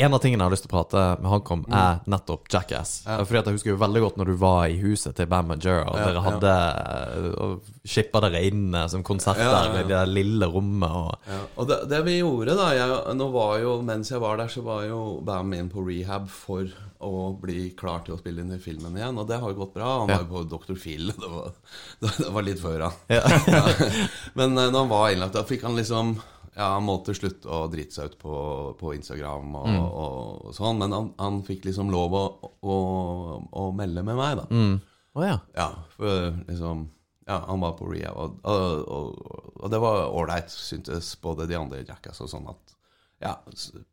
en av tingene jeg har lyst til å prate med han om, er nettopp Jackass. Mm. Ja. Fordi at Jeg husker jo veldig godt når du var i huset til Bam Majera, og Ja, dere hadde ja. shippa dere inn eh, som konserter Ja, i det lille rommet. Og, og det, det vi gjorde da jeg, jo, Mens jeg var der, så var jo Bam inn på rehab for å bli klar til å spille inn i filmen igjen. Og det har jo gått bra. Han var jo på Dr. Phil. Det var, det var litt før han. Men eh, når han var innlagt, da fikk han liksom Ja, han må til slutt å drite seg ut på, på Instagram og, og, sånn, men han, han fikk liksom lov å, å, å melde med meg, da. mm. Oh, ja. Ja, for liksom Ja, han var på rehab, og, og, og, og det var ålreit, syntes både de andre Jackass og sånn at Ja,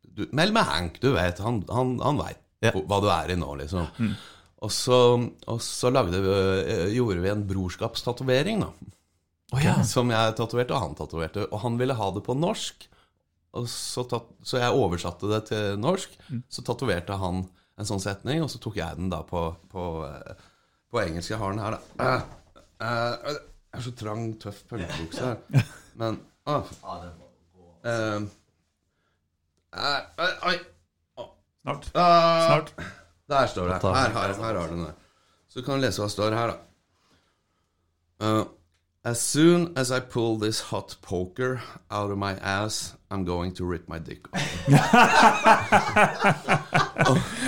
du, meld med Hank, du vet. Han, han, han veit Ja. hva du er i nå, liksom. Og så, og så lagde vi, eh, gjorde vi en brorskapstatovering, da. Å ja. Som jeg tatoverte, og han tatoverte. Og han ville ha det på norsk. Og så, tatt, så jeg oversatte det til norsk. Så tatoverte han en sånn setning, og så tok jeg den da på, på, eh, på engelsk. Jeg har den her, da. Eh, eh, Jeg er så trang, tøff pølsebukse her. Men ah, eh, Oi. Snart. Ah, Snart. Der står det. Her, Her, her har du den. der. Så kan du lese hva står her, da. Uh, as soon as I pull this hot poker out of my ass, I'm going to rip my dick off.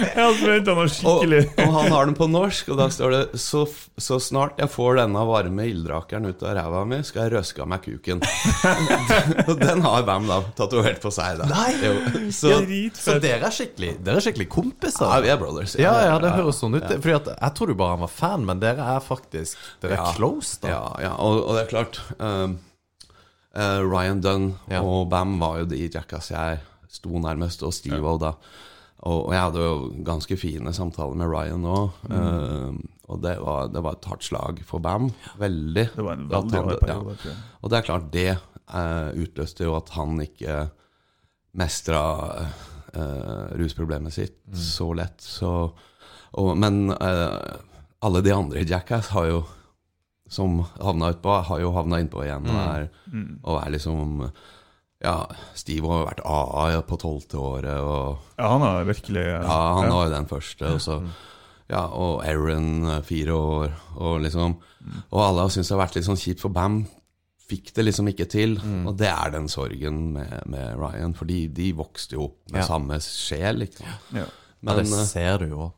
Jeg hadde forventa Og, og han har den på norsk, og da står det så, så snart jeg får denne varme ildrakeren ut av ræva mi, skal jeg røske av meg kuken. og den har Bam da tatovert på seg. da Nei! Jo, så, Så dere er skikkelig Dere er skikkelig kompiser? ja, vi er brothers. Ja, ja, det høres sånn ut. Fordi at Jeg trodde bare han var fan, men dere er faktisk Dere er Ja. close, da. Ja, ja og, og det er klart um, eh, Ryan Dunn Ja. og Bam var jo de Jackass jeg sto nærmest, og Steve ja. da. Og, og jeg hadde jo ganske fine samtaler med Ryan òg. Mm. Uh, og det var, det var et hardt slag for Bam. Veldig. Det var en veldig hard ja. periode. tror. Og det er klart, det uh, utløste jo at han ikke mestra rusproblemet sitt så lett. Så, og, men alle de andre i Jackass har jo som havna utpå, har jo havna innpå igjen. Og er, og er liksom Ja, Steve har jo vært AA på tolvte året, og Ja, han har virkelig ja, han var jo den første. Og så ja, og Aaron eh, fire år, og liksom Og alle har syntes det har vært litt sånn kjipt, for Bam fikk det liksom ikke til. Og det er den sorgen med, med Ryan, fordi de vokste jo opp med Ja. samme sjel, liksom. ja. Men Men det eh, ser du jo.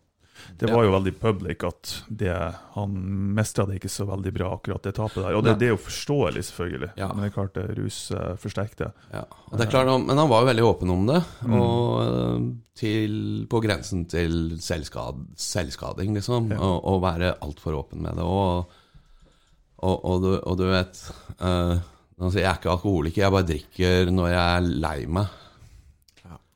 Det var jo veldig public at det, han mestra det ikke så veldig bra, akkurat det tapet der. Og det, det er jo forståelig, selvfølgelig. Ja. Men det er klart det rus uh, forsterker ja. Det klart, Men han var jo veldig åpen om det, og eh, til, på grensen til selvskad, selvskading, liksom. Ja. Og, og være altfor åpen med det. Og, og, og, du, og du vet uh, altså, Jeg er ikke alkoholiker, jeg bare drikker når jeg er lei meg.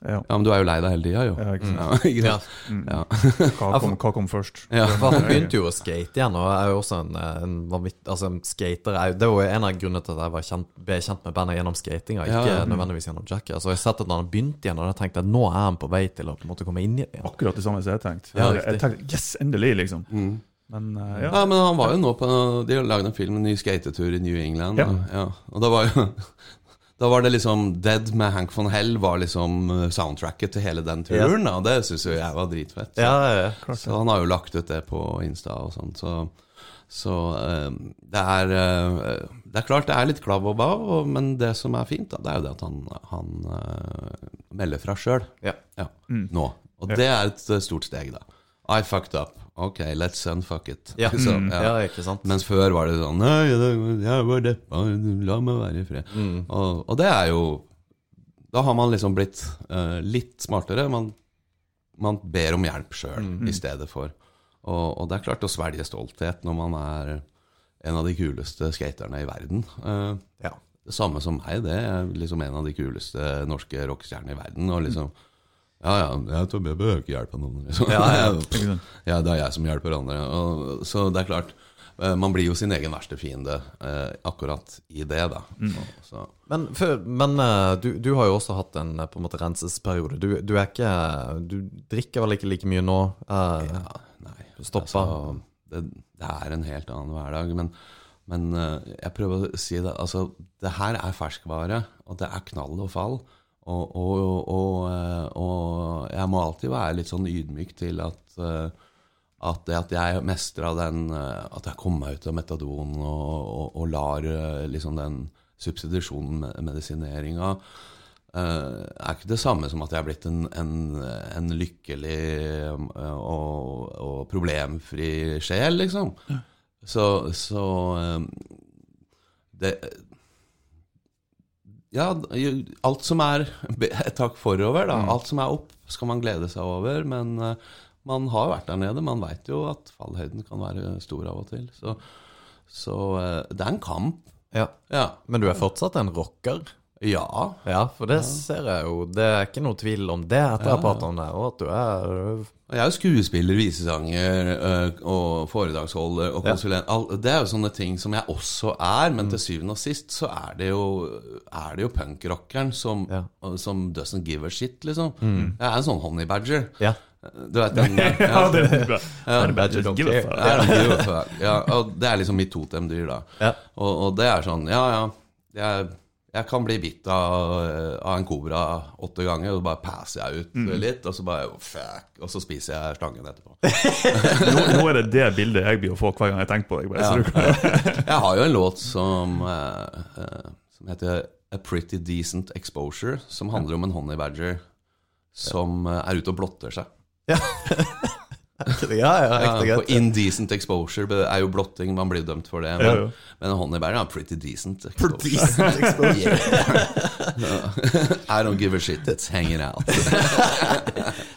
Ja. Ja, men du er jo lei deg hele tida, jo. Ja, ikke sant. Ja, ikke Ja. sant? Ja. Hva, kom, hva kom først? Ja. For han begynte jo å skate igjen, og er jo også en, en vanvitt Altså, en skater er Det var jo en av grunnene til at jeg var kjent, ble kjent med bandet gjennom skatinga, ikke Ja, ja. nødvendigvis gjennom Jackass. Altså, jeg har sett at når han begynte igjen, og jeg tenkte at nå er han på vei til å på en måte komme inn igjen. Akkurat det samme som jeg tenkte. Ja, jeg, tenkte yes, endelig, liksom. Mm. Men uh, ja. Ja, men han var jo nå på De har lagd en film, en ny skatetur i New England. Ja. Og, ja. og da var jo Da var det liksom Dead med Hank von Hell var liksom eh, soundtracket til hele den turen. Ja. Og det syns jo jeg var dritfett. Så, Ja, ja, ja. så han har jo lagt ut det på Insta og sånt. Så, så eh, det er uh, Det er klart det er litt klabb og bav, men det som er fint, da, det er jo det at han, han uh, melder fra sjøl. Ja. Ja, nå. Og det er et stort steg, da. I fucked up. Ok, let's unfuck it. Ja. Så, Mm. ja. ikke sant? Mens før var det sånn Nei, jeg var deppa, la meg være i fred. Mm. Og, og det er jo Da har man liksom blitt uh, litt smartere. Man, man ber om hjelp sjøl Mm. i stedet for. Og, og det er klart å svelge stolthet når man er en av de kuleste skaterne i verden. Uh, Ja. det samme som meg, det er liksom en av de kuleste norske rockestjernene i verden. Og liksom Ja, ja, jeg, tror jeg behøver ikke hjelp av noen. Liksom. Ja, ja. Ja, det er jeg som hjelper andre. Og, så det er klart, eh, man blir jo sin egen verste fiende eh, akkurat i det, da. Så, så. Men, for, men eh, du, du har jo også hatt en eh, på en måte rensesperiode. Du, du er ikke Du drikker vel ikke like mye nå? eh, Ja, nei. Stoppa. Altså, det, det er en helt annen hverdag. Men, men jeg prøver å si det Altså, det her er ferskvare, og det er knall og fall. Og, og, og, eh, og jeg må alltid være litt sånn ydmyk til at eh, at det at jeg mestra den eh, At jeg kom meg ut av metadon og, lar liksom den substitusjonen, med- medisineringa, er ikke det samme som at jeg er blitt en, en, en lykkelig og, problemfri sjel, liksom. Så, så det Ja, alt som er et hakk forover, da. Alt som er opp, skal man glede seg over. Men eh, man har vært der nede. Man veit jo at fallhøyden kan være stor av og til. Så, så eh, det er en kamp. Ja. Ja. Men du er fortsatt en rocker? Ja. Ja, for det ser jeg jo. Det er ikke noe tvil om det etter jeg har pratet om det. Og at du er Jeg er jo skuespiller, visesanger og foredragsholder og konsulent. Ja. det er jo sånne ting som jeg også er, men til syvende og sist så er det jo, er det jo punkrockeren som, Ja. som doesn't give a shit, liksom. Jeg er en sånn honey badger. Ja. Du vet den Ja, ja, det er bra. Ja, badger don't Give care. fuck. I don't give a fuck. Ja, og det er liksom mitt totemdyr, da. Ja. Og, og det er sånn, ja ja, jeg, jeg kan bli bitt av, av en kobra åtte ganger, og så bare passer jeg ut litt, og så bare oh, fuck, og så spiser jeg slangen etterpå. Nå, nå er det det bildet jeg blir å få hver gang jeg tenker på deg. Bare, ja. Jeg har jo en låt som, eh, eh, som heter A Pretty Decent Exposure, som handler om en honey badger som eh, er ute og blotter seg. Ja, ja, ja Ja, indecent exposure er jo blotting, man blir dømt for det. Men, Ja, men en honey badger er pretty decent exposure. Yeah. I don't give a shit, it's hanging out.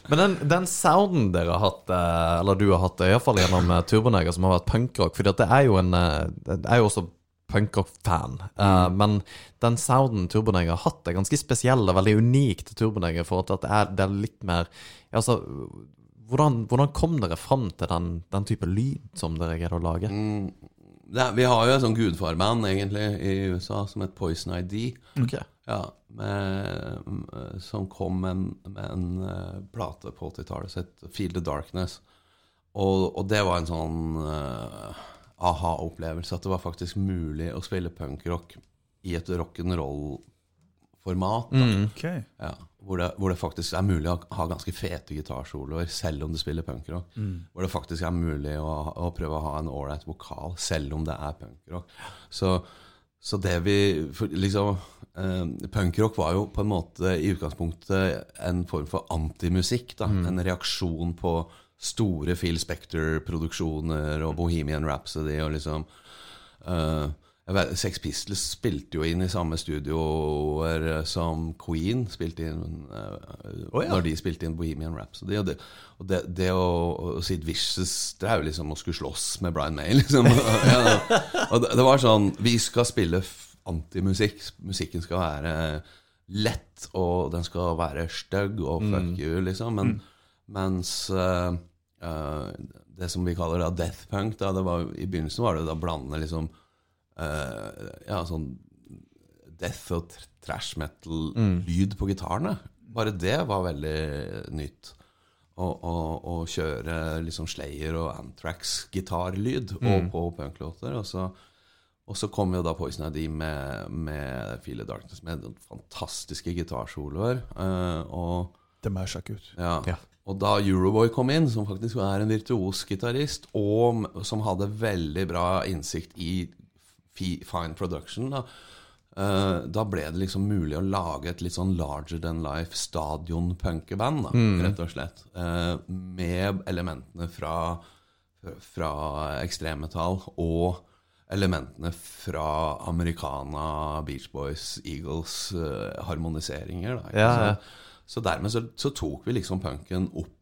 Men den, den sounden dere har hatt, eh, eller du har hatt, iallfall gjennom eh, Turboneger, som har vært punkrock For det er jo en Det er jo også punkrock-fan. eh, Men den sounden Turboneger har hatt, er ganske spesiell og veldig unik til Turboneger. For at det er, det er litt mer altså, hvordan, hvordan kom dere fram til den, den type lyd som dere greide å lage? Mm, det er, vi har jo et sånn gudfarband egentlig i USA som het Poison ID. Ok. Ja, med, som kom med en, med en eh, plate på 80-tallet som het Feel the Darkness. Og, og det var en sånn uh, aha-opplevelse. At det var faktisk mulig å spille punkrock i et rock'n'roll-format. Mm, Ok. Ja, hvor, det, hvor det faktisk er mulig å ha ganske fete gitarsoloer selv om du spiller punkrock. Hvor det faktisk er mulig å, å prøve å ha en ålreit vokal selv om det er punkrock. Så, så det vi liksom eh, Punkrock var jo på en måte i utgangspunktet en form for antimusikk. da, En reaksjon på store Phil Spector-produksjoner og Bohemian Rhapsody og liksom eh, Sex Pistols spilte jo inn i samme studioer eh, som Queen spilte inn oh, ja. når de spilte inn Bohemian Rhapsody. Og det, og det, det å, å Sid Vicious Det er jo liksom å skulle slåss med Brian May, liksom. ja, og det, det var sånn Vi skal spille antimusikk. Musikken skal være lett, og den skal være stygg og fuck you, liksom. Men, Mens uh, uh, det som vi kaller da death punk, da, det var, i begynnelsen var det da blande liksom Ja, sånn death og trash metal-lyd på gitarene. Bare det var veldig nytt. å, kjøre liksom Slayer og Antrax-gitarlyd og på punklåter. Og så, og så kom jo da Poison ID med, med Feel of Darkness med fantastiske gitarsoloer. eh, og Det må jeg sjekke ut. ja. Ja. Og da Euroboy kom inn, som faktisk er en virtuos gitarist, og som hadde veldig bra innsikt i fine production, da, uh, da ble det liksom mulig å lage et litt sånn larger than life stadion-punkeband, da, rett og slett. Uh, med elementene fra, fra ekstremmetall og elementene fra Americana, Beach Boys, Eagles, uh, harmoniseringer. Da, Ja, ja. Så, Så dermed så, så tok vi liksom punken opp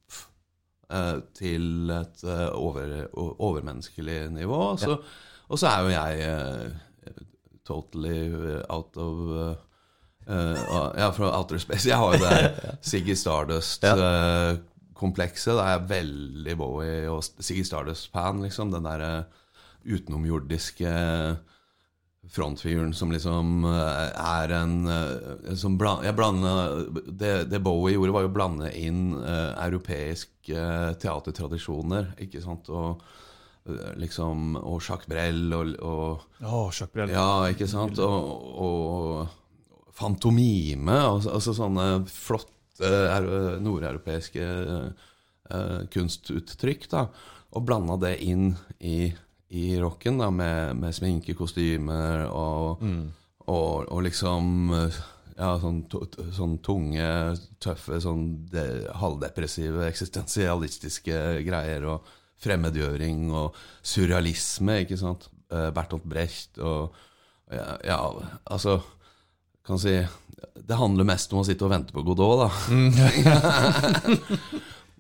til et over, overmenneskelig nivå. Så så, og så er jo jeg uh, totally eh, out of uh, uh, Ja, fra outer space. Jeg har jo det Siggy Stardust-komplekset. Da er jeg veldig Bowie og Siggy Stardust-fan, liksom. Den derre utenomjordiske frontfiguren som liksom er en som bland, jeg blandet, det, det Bowie gjorde, var jo å blande inn uh, europeiske teatertradisjoner. Ikke sant? Og liksom Og Jacques Brel og, og oh, Jacques Brel. Ja, ikke sant? Og, og fantomime. Altså, altså sånne flotte er- nordeuropeiske uh, kunstuttrykk. da Og blanda det inn i, i rocken, da med, med sminke, kostymer og, og, og liksom eh, ja, sånn, sånn tunge, tøffe, sånn de, halvdepressive, eksistensialistiske greier. Og fremmedgjøring og surrealisme, ikke sant. Eh, Bertolt Brecht og ja, ja, altså Kan si Det handler mest om å sitte og vente på Godot, da.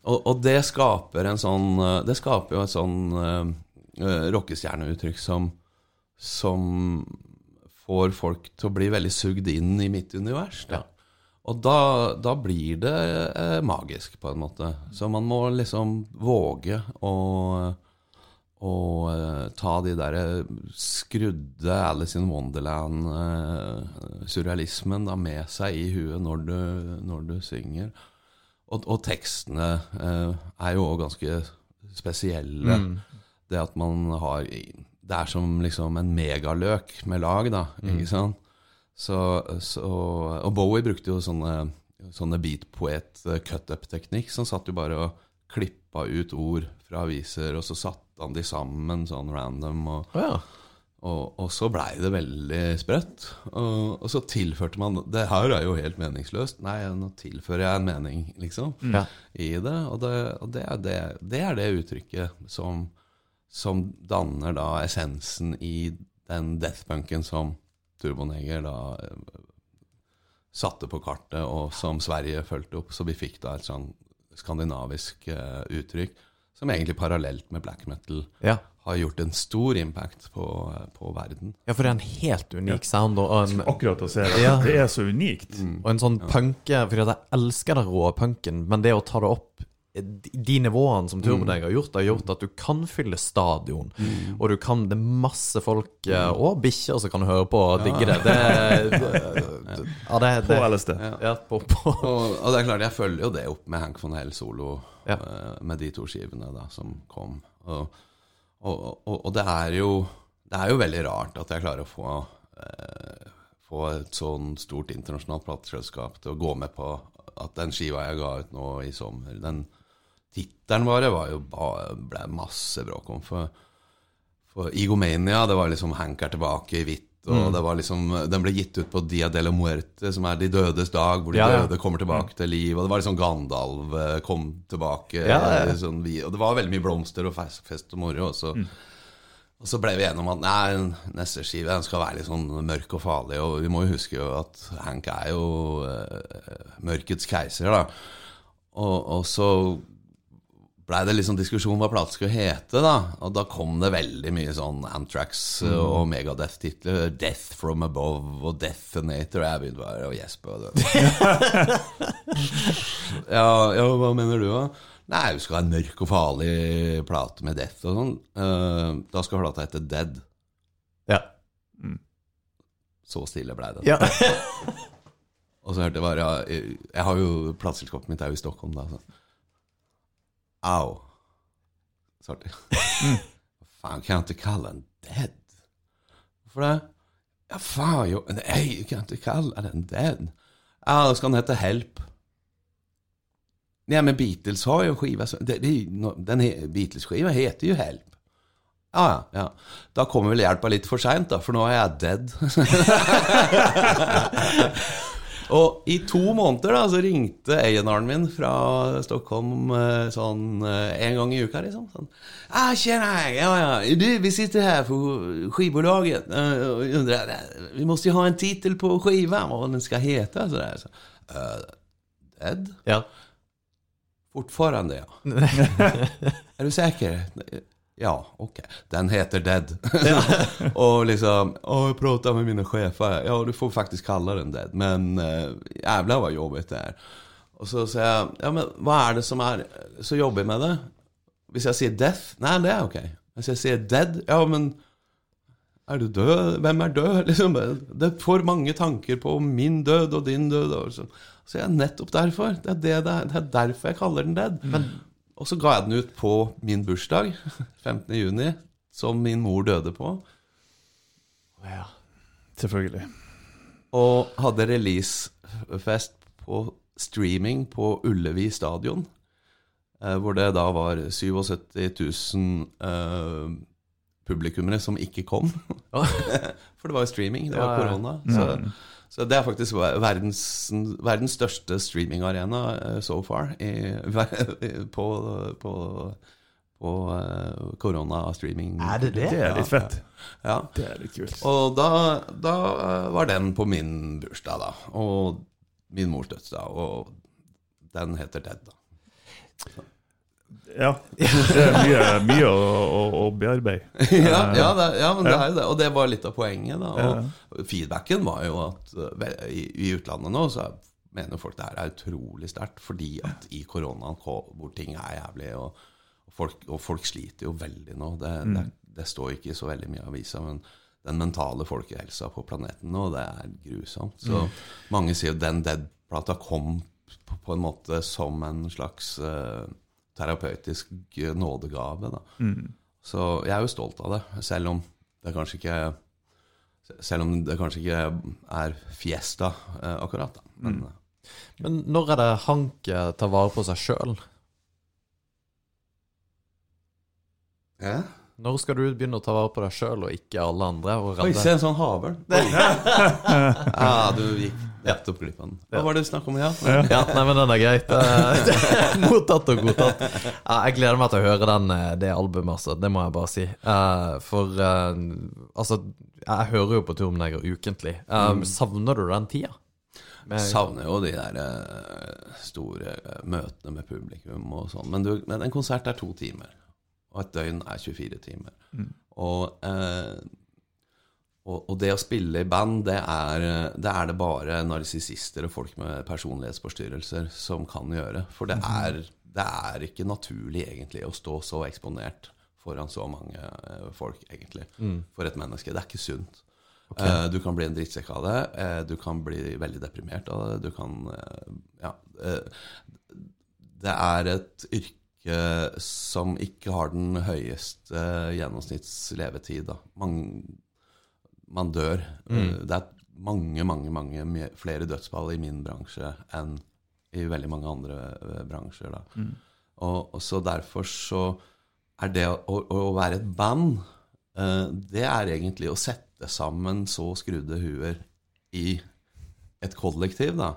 og, og det skaper en sånn eh, Det skaper jo et sånn uh, rockestjerneuttrykk som Som får folk til å bli veldig sugd inn i mitt univers. Da. Og da, da blir det eh, magisk, på en måte. Så man må liksom våge å å eh, ta de der skrudde Alice in Wonderland-surrealismen eh, med seg i huet når du, når du synger. Og, og tekstene eh, er jo òg ganske spesielle. Det at man har Det er som liksom en megaløk med lag, da. Ikke sant? Så, så, og Bowie brukte jo sånne, sånne beat-poet-cut-up-teknikk. Så han satt jo bare og klippa ut ord fra aviser, og så satte han de sammen sånn random. Og, oh, ja. og, og så blei det veldig sprøtt. Og, og så tilførte man Det her er jo helt meningsløst. Nei, nå tilfører jeg en mening, liksom, Ja. i det. Og, det, det, er det, det er det uttrykket som, som danner da essensen i den deathpunken som Turboneger da eh, satte på kartet, og som Sverige fulgte opp. Så vi fikk da et sånn skandinavisk uh, uttrykk som egentlig parallelt med black metal Ja. har gjort en stor impact på, på verden. ja, for det er en helt unik sound og en, Akkurat å se det. Ja. Det er så unikt. og en sånn punke For jeg elsker den rå punken, men det å ta det opp de nivåene som Turboneger har gjort, har gjort at du kan fylle stadion. Og du kan Det er masse folk eh, og bikkjer som kan høre på og digge det. Det, det, ja, det, På det LSD. ja, på, på. Og, og det er klart, jeg følger jo det opp med Hank von Hell solo, Ja. eh, med de to skivene da, som kom. Og, og, og det er jo Det er jo veldig rart at jeg klarer å få eh, Få et sånn stort internasjonalt plateselskap til å gå med på at den skiva jeg ga ut nå i sommer, den tittelen bare var jo ba- ble masse bråk om. For, for Egomania, det var liksom Hank er tilbake i hvitt. Og det var liksom, Den ble gitt ut på Dia de la Muerte, som er de dødes dag, hvor de Ja, ja. døde kommer tilbake til liv. Og det var liksom Gandalv eh, kom tilbake. Ja, eh, Sånn, og det var veldig mye blomster og fest, fest og moro. også. Mm. og så ble vi enige om at nei, neste skive skal være litt sånn mørk og farlig. Og vi må jo huske jo at Hank er jo uh, mørkets keiser, da. Og, og så blei det liksom diskusjon hva plata skulle hete, da. Og da kom det veldig mye sånn Antrax og Megadeth-titler. 'Death From Above' og 'Deathinator'. Jeg begynte bare å gjespe. ja, ja, hva mener du, da? Nei, vi skal ha en mørk og farlig plate med death og sånn. Uh, da skal plata hete 'Dead'. Ja. Så stille blei det. ja. Og så hørte jeg bare jeg har jo Plateselskapet mitt er jo i Stockholm, da. Så. Au. Svarte. Mm. faen kan jeg ikke kalla den dead? Hvorfor det? Ja, faen, jo, nei, kan ikke kalle den dead. Ja, da skal den hete Help. Nej, men Beatles har ju en skiva som, den he- Beatles-skiva heter ju Help. Ja, ja. Da kommer vel hjelpa litt for seint, da, for nå er jeg dead. Og i to måneder da, så ringte A&R-en min fra Stockholm eh, sånn eh, en gang i uka, liksom. Sånn, ah, tjena, ja, ja, du, vi sitter her på skivbolaget eh, og undrer, eh, vi måste ju ha en titel på skivan, vad den ska heta. Så där. Så, dead? Ja. Fortfarande, ja. er du säker? Ja, ok. Den heter Dead. och liksom, åh, jag pratar med mina chefer. Ja, du får faktiskt kalla den Dead. Men äh, jävlar vad jobbigt det är. Och så säger jag, ja men vad är det som är så jobbigt med det? Hvis jag säger Death? Nej, det är okej. Hvis jag säger Dead? Ja, men er du død? Hvem er død? Liksom, det får mange tanker på min død og din død. Og så, så jeg, nettopp derfor. Det er, det, det, er, det er derfor jeg kaller den Dead. Og så ga jeg den ut på min bursdag, 15. juni, som min mor døde på. ja. Selvfølgelig. Og hadde releasefest på streaming på Ullevi stadion. eh, Hvor det da var 77 000 eh, publikummere som ikke kom. For det var jo streaming, det var korona. Så, så det er faktisk verdens, verdens største streamingarena eh, so far i, på, på, på koronastreaming. korona-streaming. Er det det? Det er litt fett. Ja. Det er litt kult. Og da, da eh, var den på min bursdag, da. Og min mors dødsdag. Og den heter Dead, da. Ja. Det er mye, mye å, å, å bearbeide. ja, ja, det, ja, men det er jo det. Og det var litt av poenget. da Og feedbacken var jo at eh, i, i utlandet nå så mener folk det her er utrolig sterkt, fordi at i koronaen hvor ting er jævlig, og, og, folk, og folk sliter jo veldig nå. Det, det, det står ikke så veldig mye i avisa, men den mentale folkehelsa på planeten nå, det er grusomt. Så mange sier jo den Dead-plata kom på, på en måte som en slags eh, terapeutisk nådegave. da. Så jeg er jo stolt av det, selv om det kanskje ikke selv om det kanskje ikke er fiesta eh, akkurat. da. Men mm. Men når er det Hank eh, tar vare på seg sjøl? Når skal du begynne å ta vare på deg sjøl og ikke alle andre? Oi, se en sånn havørn. ja, du gikk nettopp glipp av den. Hva var det du snakket om igjen? Ja, nei, men den er greit. Mottatt og godtatt. Jeg gleder meg til å høre den, eh, det albumet, altså. Det må jeg bare si. Eh, For eh, altså, jeg hører jo på Turmneger ukentlig. Eh, Savner du den tida? Jeg Savner jo de der store møtene med publikum og sånn. Men, men en konsert er to timer, og et døgn er 24 timer. Og, eh, og, og det å spille i band, det er eh, det, er det bare narsissister og folk med personlighetsforstyrrelser som kan gjøre. For det er, det er ikke naturlig egentlig å stå så eksponert foran så mange eh, folk, egentlig, for et menneske. Det er ikke sunt. Okay. du kan bli en drittsekk av det. eh, du kan bli veldig deprimert av det. Du kan eh, Ja. eh, det er et yrke som ikke har den høyeste gjennomsnittslevetid. Da. Man, man dør. Mm. Det er mange, mange, mange flere dødsfall i min bransje enn i veldig mange andre eh, bransjer. Da. Og, og så derfor så er det å, å, å være et band, uh, det er egentlig å sette sammen så skrudde huer i et kollektiv, da.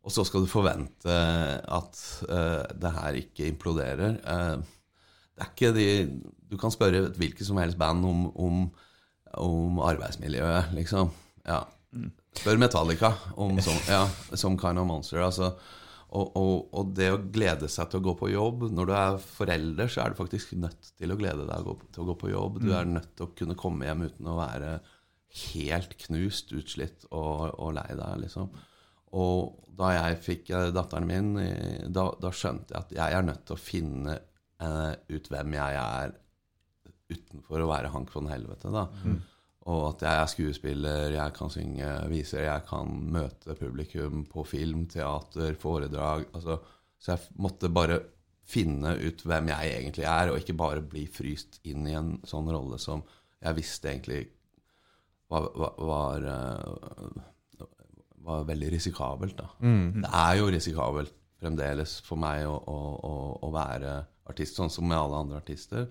Og så skal du forvente at uh, det her ikke imploderer. Uh, det er ikke de Du kan spørre hvilket som helst band om, om, om arbeidsmiljøet, liksom. Ja. Spør Metallica om som, ja, som Kind of Monster. Altså. Og, og, og det å glede seg til å gå på jobb Når du er forelder, så er du faktisk nødt til å glede deg å gå- til å gå på jobb. Du er nødt til å kunne komme hjem uten å være helt knust, utslitt og, og lei deg, liksom. Og da jeg fikk eh, datteren min, da, da skjønte jeg at jeg er nødt til å finne eh, ut hvem jeg er utenfor å være Hank von Helvete. da. Og at jeg er skuespiller, jeg kan synge viser, jeg kan møte publikum på film, teater, foredrag. Altså, så jeg måtte bare finne ut hvem jeg egentlig er, og ikke bare bli fryst inn i en sånn rolle som jeg visste egentlig var, var, var, eh, var veldig risikabelt. Da. Det er jo risikabelt fremdeles for meg å, å, å, å være artist, sånn som med alle andre artister.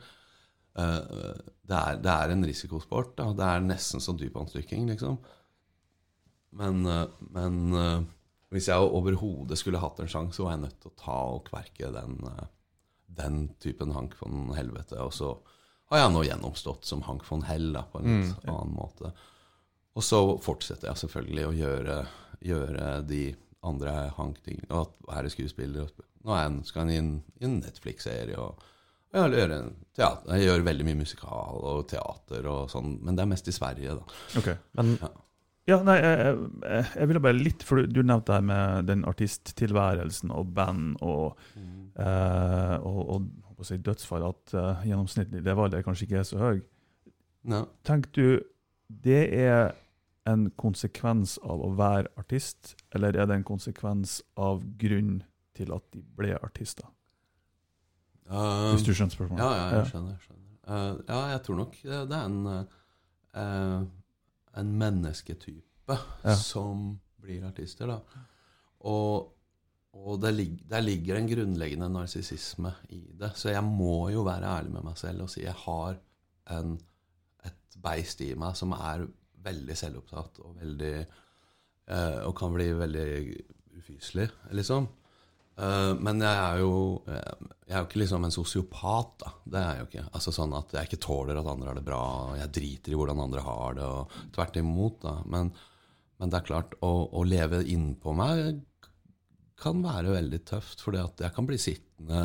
Eh, det, er, det er en risikosport. Da. Det er nesten som dypvannsdykking, liksom. Men, eh, men eh, hvis jeg overhodet skulle hatt en sjanse, så var jeg nødt til å ta og kverke den, den typen Hank von Helvete. Og så har jeg nå gjennomstått som Hank von Hell da, på en litt annen måte. Og så fortsetter jeg selvfølgelig å gjøre, gjøre de andre Hank-tingene. Og være skuespiller. Nå er jeg, skal jeg inn i en Netflix-serie. og jeg, jeg gjør veldig mye musikal og teater og sånn, men det er mest i Sverige, da. Ok. Men Ja, nei, jeg, jeg, jeg ville bare litt, for du, nevnte det her med den artisttilværelsen og band og, eh, og, og og si dødsfall, at uh, gjennomsnittlig levealder kanskje ikke er så høy. Ja. Tenk du det er en konsekvens av å være artist, eller er det en konsekvens av grunn til at de ble artister? Um, Hvis du skjønner spørsmålet? Ja, ja, jeg skjønner. Skjønner. Uh, ja, jeg tror nok det det er en, uh, en mennesketype Ja. som blir artister, da. Og, og der, lig, der ligger en grunnleggende narsissisme i det. Så jeg må jo være ærlig med meg selv og si jeg har en, et beist i meg som er veldig selvopptatt og veldig uh, Og kan bli veldig ufyselig, liksom. Eh, men jeg er jo eh, Jeg er jo ikke liksom en sosiopat, da. Det er jeg jo ikke. Altså sånn at jeg ikke tåler at andre har det bra, jeg driter i hvordan andre har det, og tvert imot, da. Men, men det er klart, å, å leve innpå meg kan være veldig tøft, at jeg kan bli sittende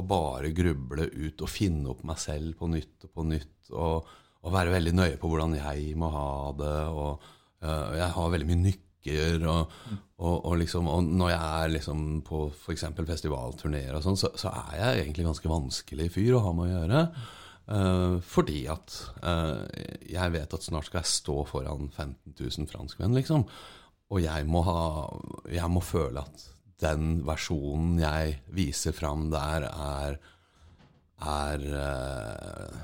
og bare gruble ut og finne opp meg selv på nytt og på nytt, og, og være veldig nøye på hvordan jeg må ha det, og uh, jeg har veldig mye nykker, og, og, og, liksom, og når jeg er liksom på f.eks. festivalturneer og sånn, så, så er jeg egentlig ganske vanskelig fyr å ha med å gjøre. Uh, fordi at uh, jeg vet at snart skal jeg stå foran 15 000 franskmenn, liksom. Og jeg må, ha, jeg må føle at den versjonen jeg viser fram der, er, er eh,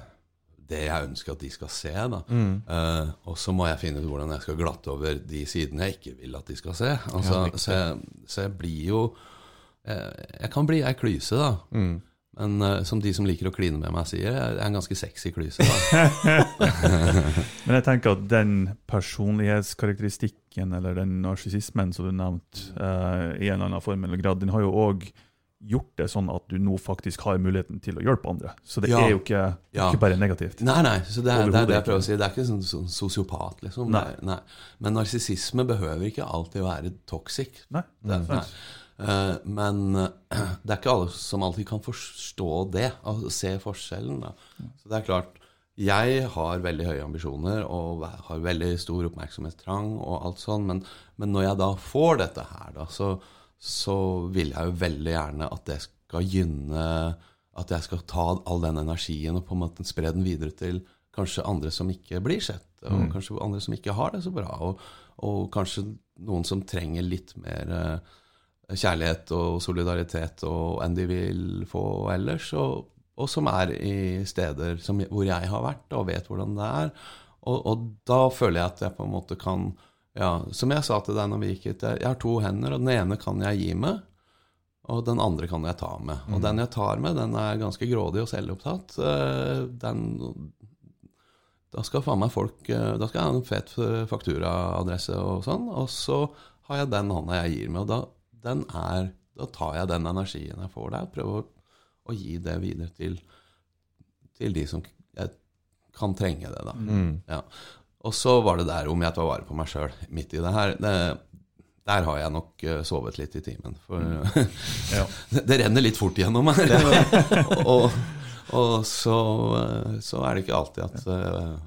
det jeg ønsker at de skal se. Da. Uh, og så må jeg finne ut hvordan jeg skal glatte over de sidene jeg ikke vil at de skal se. Altså, Ja, så, jeg, så jeg blir jo eh, Jeg kan bli ei klyse, da. Men uh, som de som liker å kline med meg, sier, jeg er en ganske sexy klyse. Men jeg tenker at den personlighetskarakteristikken eller den narsissismen som du nevnte, uh, i en eller annen form eller grad, den har jo òg gjort det sånn at du nå faktisk har muligheten til å hjelpe andre. Så det Ja. er jo ikke, Ja. ikke bare negativt. Nei, nei, så det er, det er det jeg prøver å si. Det er ikke sånn, sånn sosiopat, liksom. Nei. Nei. Men narsissisme behøver ikke alltid være toxic. Nei, Det, nei. Eh, men eh, det er ikke alle som alltid kan forstå det, og se forskjellen. Da. Så det er klart, jeg har veldig høye ambisjoner og har veldig stor oppmerksomhetstrang og alt sånn, men, men når jeg da får dette her, da, så, så vil jeg jo veldig gjerne at det skal gynne At jeg skal ta all den energien og på en måte spre den videre til kanskje andre som ikke blir sett, og kanskje andre som ikke har det så bra, og, og kanskje noen som trenger litt mer eh, kjærlighet og solidaritet og enn de vil få ellers, og, og som er i steder som, hvor jeg har vært og vet hvordan det er. Og, og da føler jeg at jeg på en måte kan ja, Som jeg sa til deg når vi gikk hit, jeg har to hender, og den ene kan jeg gi med, og den andre kan jeg ta med. Og den jeg tar med, den er ganske grådig og selvopptatt. Eh, Den da skal faen meg folk eh, Da skal jeg ha en fet fakturaadresse og sånn, og så har jeg den hånda jeg gir med, og da, den er, da tar jeg den energien jeg får der, prøver å, å gi det videre til, til de som kan trenge det, da. Ja. Og så var det der om jeg tar vare på meg sjøl midt i det her. Det, der har jeg nok eh, sovet litt i timen. For Ja. det, renner litt fort gjennom meg. og og så, eh, så er det ikke alltid at,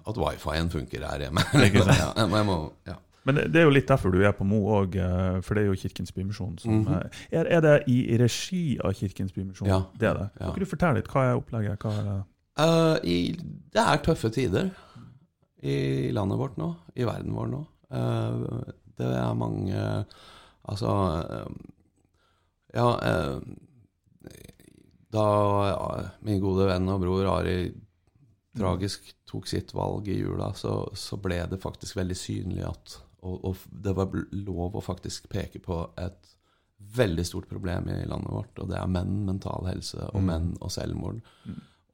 at wifi-en funker her hjemme. Ja, jeg må, ja. Men det- er jo litt derfor du er på Mo òg, for det er jo Kirkens Bymisjon Mm eh, er, er det i regi av Kirkens Bymisjon? Ja. Det er det. Ja. Kan du fortelle litt? Hva er opplegget? Hva er det? Uh, i, det er tøffe tider i landet vårt nå, i verden vår nå. Eh, det er mange Altså eh, Ja, eh, da min gode venn og bror Ari tragisk tok sitt valg i jula, så, så ble det faktisk veldig synlig at og, og det var lov å faktisk peke på et veldig stort problem i landet vårt, og det er menn, mental helse, og menn og selvmord.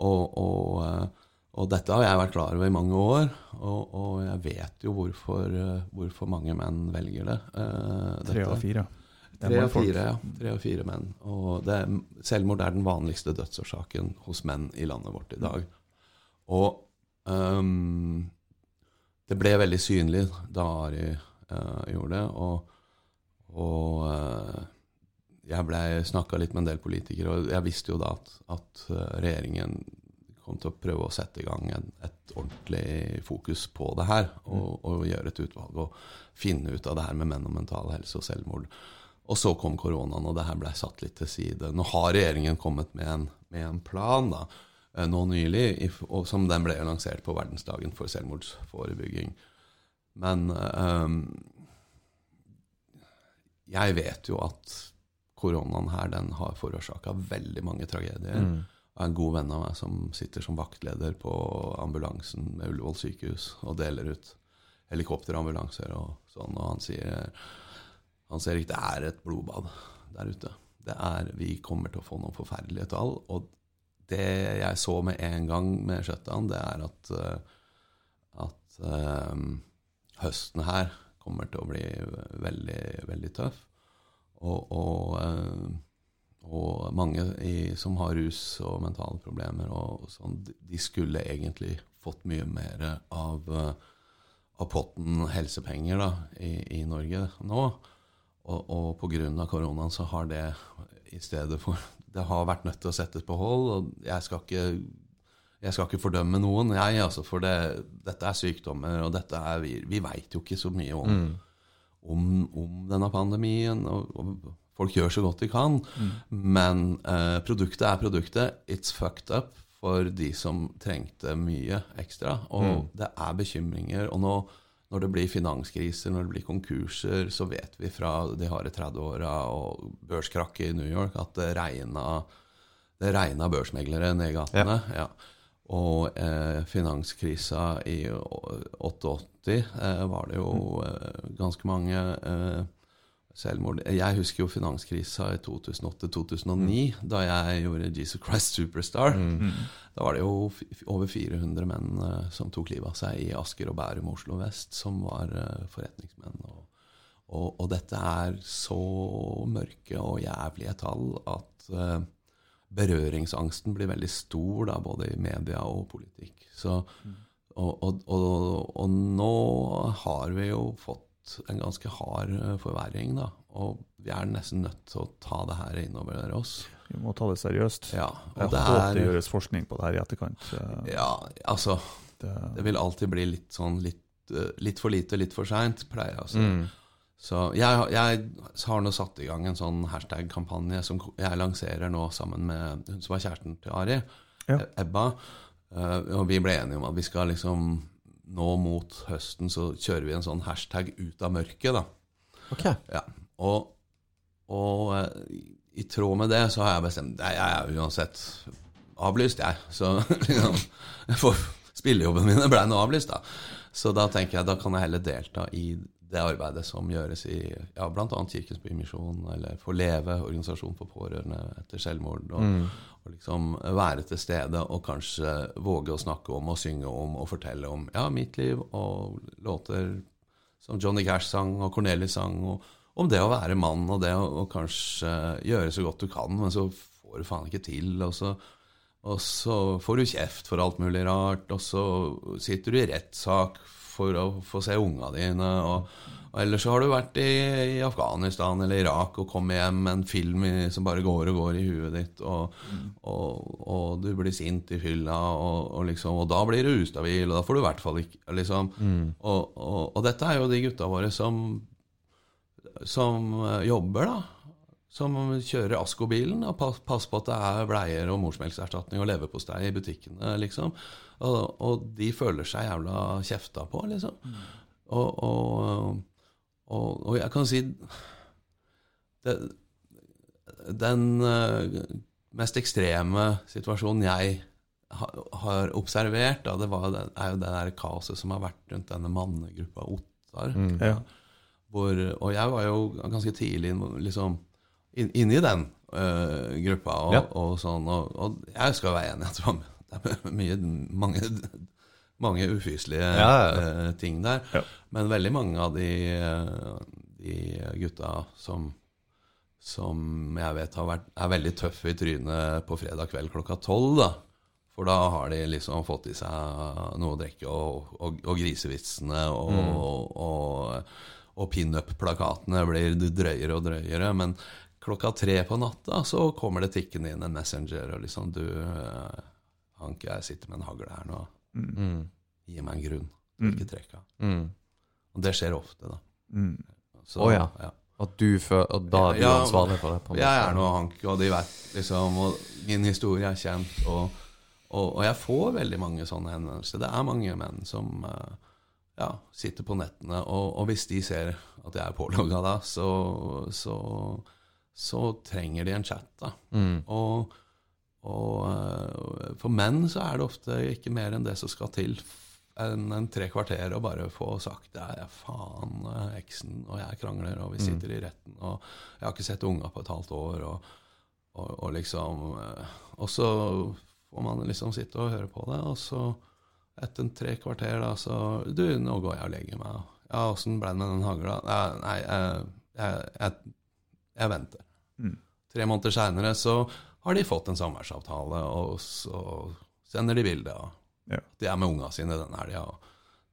Og, og, eh, og dette har jeg vært klar over i mange år, og, og jeg vet jo hvorfor, eh, hvorfor mange menn velger det. eh, Tre av fire. Tre av fire, ja. Tre av fire menn. Og det, selvmord er den vanligste dødsårsaken hos menn i landet vårt i dag. Og um, det ble veldig synlig da Ari uh, gjorde det. Og, og uh, jeg ble snakka litt med en del politikere, og jeg visste jo da at, at regjeringen kom til å prøve å sette i gang en, et ordentlig fokus på det her. Og, og gjøre et utvalg og finne ut av det her med menn og mental helse og selvmord. Og så kom koronaen, og det her ble satt litt til side. Nå har regjeringen kommet med en, med en plan da, eh, nå nylig, som den ble lansert på verdensdagen for selvmordsforebygging. Men um, jeg vet jo at koronaen her den har forårsaka veldig mange tragedier. Mm. En god venn av meg som sitter som vaktleder på ambulansen ved Ullevål sykehus og deler ut helikopterambulanser og sånn, og han sier han ser ikke det er et blodbad der ute. Det er, vi kommer til å få noen forferdelige tall. Og det jeg så med en gang med shutdown, det er at, eh, at um, høsten her kommer til å bli veldig, veldig tøff. Og, og, eh, og mange i, som har rus og mentale problemer, og sånn, de- skulle egentlig fått mye mer av, eh, av potten helsepenger da, i, i Norge nå. Og, og pga. koronaen så har det i stedet for Det har vært nødt til å settes på hold. Og jeg skal ikke, jeg skal ikke fordømme noen, jeg, altså, for det, dette er sykdommer, og dette er Vi, vi veit jo ikke så mye om, om, om denne pandemien. Og, og folk gjør så godt de kan. Men eh, produktet er produktet. It's fucked up for de som trengte mye ekstra. Og det er bekymringer. Og nå, når det blir finanskriser, når det blir konkurser, så vet vi fra de harde 30-åra og børskrakket i New York at det regna, det regna børsmeglere ned i gatene. Ja. Og eh, finanskrisa i å- 88 eh, var det jo eh, ganske mange eh, selvmord. Jeg husker jo finanskrisa i 2008-2009, da jeg gjorde Jesus Christ Superstar. Da var det jo f- over 400 menn uh, som tok livet av seg i Asker og Bærum og Oslo vest, som var uh, forretningsmenn. Og, og, og dette er så mørke og jævlige tall at uh, berøringsangsten blir veldig stor, da, både i media og politikk. Så, og, og, og, og nå har vi jo fått en ganske hard eh, forverring, da. Og vi er nesten nødt til å ta det her innover oss. Vi må ta det seriøst. Ja, Jeg og det håper det gjøres forskning på det her i etterkant. Eh, Ja, altså Det, Det vil alltid bli litt sånn litt, eh, litt for lite, litt for seint, pleier jeg å si. Mm. Så jeg, jeg har nå satt i gang en sånn hashtag-kampanje som jeg lanserer nå sammen med hun som var kjæresten til Ari, Ja. Ebba. Eh, og vi ble enige om at vi skal liksom nå mot høsten så kjører vi en sånn hashtag 'ut av mørket', da. Ok. Ja. Og, og eh, i tråd med det så har jeg bestemt Nei, jeg er uansett avlyst, jeg. Så liksom for Spillejobbene mine ble nå avlyst, da. Så da tenker jeg da kan jeg heller delta i det arbeidet som gjøres i ja, bl.a. Kirkens Bymisjon, eller For Leve, organisasjon for pårørende etter selvmord. Og, liksom være til stede og kanskje våge å snakke om og synge om og fortelle om ja, mitt liv og låter som Johnny Cash sang og Cornelis sang, og om det å være mann og det å kanskje gjøre så godt du kan, men så får du faen ikke til, og så, og så får du kjeft for alt mulig rart, og så sitter du i rettssak for å få se unga dine, og, og ellers så har du vært i, i Afghanistan eller Irak og kommet hjem med en film i, som bare går og går i huet ditt, og, og, og du blir sint i fylla, og, og, liksom, og da blir du ustabil, og da får du i hvert fall ikke liksom. og, og, dette er jo de gutta våre som, som eh, jobber, da. Som kjører Asko-bilen og passer pass på at det er bleier og morsmelkerstatning og leverpostei i butikkene, liksom. Og, og de føler seg jævla kjefta på, liksom. Og, og, og, jeg kan si det, Den eh, mest ekstreme situasjonen jeg ha, har observert, da, det var, det er jo det der kaoset som har vært rundt denne mannegruppa Ottar. Mm. Ja. Hvor, og jeg var jo ganske tidlig liksom, inn, inne den uh, gruppa. Og, Ja. og sånn, og, og jeg skal være enig i at det var det er mye, mange, mange ufyselige øh, ting der. Men veldig mange av de, øh, de gutta som som jeg vet har vært, er veldig tøffe i trynet på fredag kveld klokka tolv. da. For da har de liksom fått i seg noe å drikke, og, og, og grisevitsene og, og, og pinup-plakatene blir drøyere og drøyere. Men klokka tre på natta så kommer det tikkende inn en messenger og liksom Du, eh, Hank, jeg sitter med en hagle her nå. Mm. Gi meg en grunn. Mm. Ikke trekk av. Mm. Og det skjer ofte, da. Mm. Så, Å ja. At du føler og da er du Ja, ansvarlig for det? på Jeg er nå Hank, og de vet liksom Og min historie er kjent, og, og, og jeg får veldig mange sånne henvendelser. Det er mange menn som eh, ja, sitter på nettene, og, og hvis de ser at jeg er pålogga da, så, så, så trenger de en chat, da. Mm. Og, og eh, for menn så er det ofte ikke mer enn det som skal til enn en tre kvarter å bare få sagt det er faen eh, eksen, og jeg krangler, og vi sitter i retten, og jeg har ikke sett unga på et halvt år, og, og, og liksom eh, Og så får man liksom sitte og høre på det, og så etter en tre kvarter da, så Du, nå går jeg og legger meg. Ja, åssen ble det med den hagla? Nei jeg, jeg, jeg, jeg venter. Mm. Tre måneder seinere så har de fått en samværsavtale, og så sender de bilde av Ja. at de er med unga sine den helga. og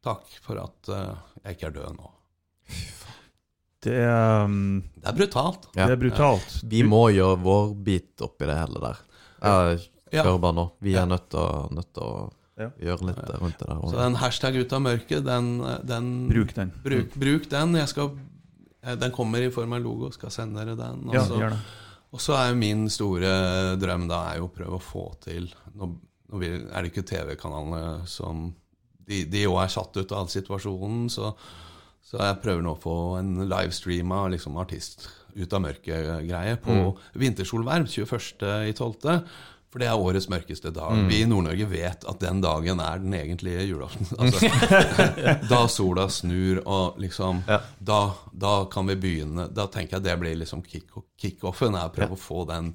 Takk for at uh, jeg ikke er død nå. Det er, um, Det er brutalt. Ja. det er brutalt. Vi må gjøre vår bit oppi det hele der. Jeg Ja. hører bare nå. Vi er nødt til å, nødt til å Ja. gjøre litt rundt det der. Så den hashtag ut av mørket, den, den Bruk den. bruk, bruk den. Jeg skal, eh, den kommer i form av logo, skal sende dere den. Og Ja, så- gjør det. Og så er jo min store drøm da er jo å prøve å få til Nå, nå er det ikke TV-kanalene som De de også er satt ut av situasjonen, så, så jeg prøver nå å få en livestreama liksom artist ut av mørket-greie på Vintersolverv 21.12. For det er årets mørkeste dag. Vi i Nord-Norge vet at den dagen er den egentlige julaften. Altså, da sola snur, og liksom Ja. da, da kan vi begynne Da tenker jeg det blir liksom kick- kickoffen. er å prøve å få den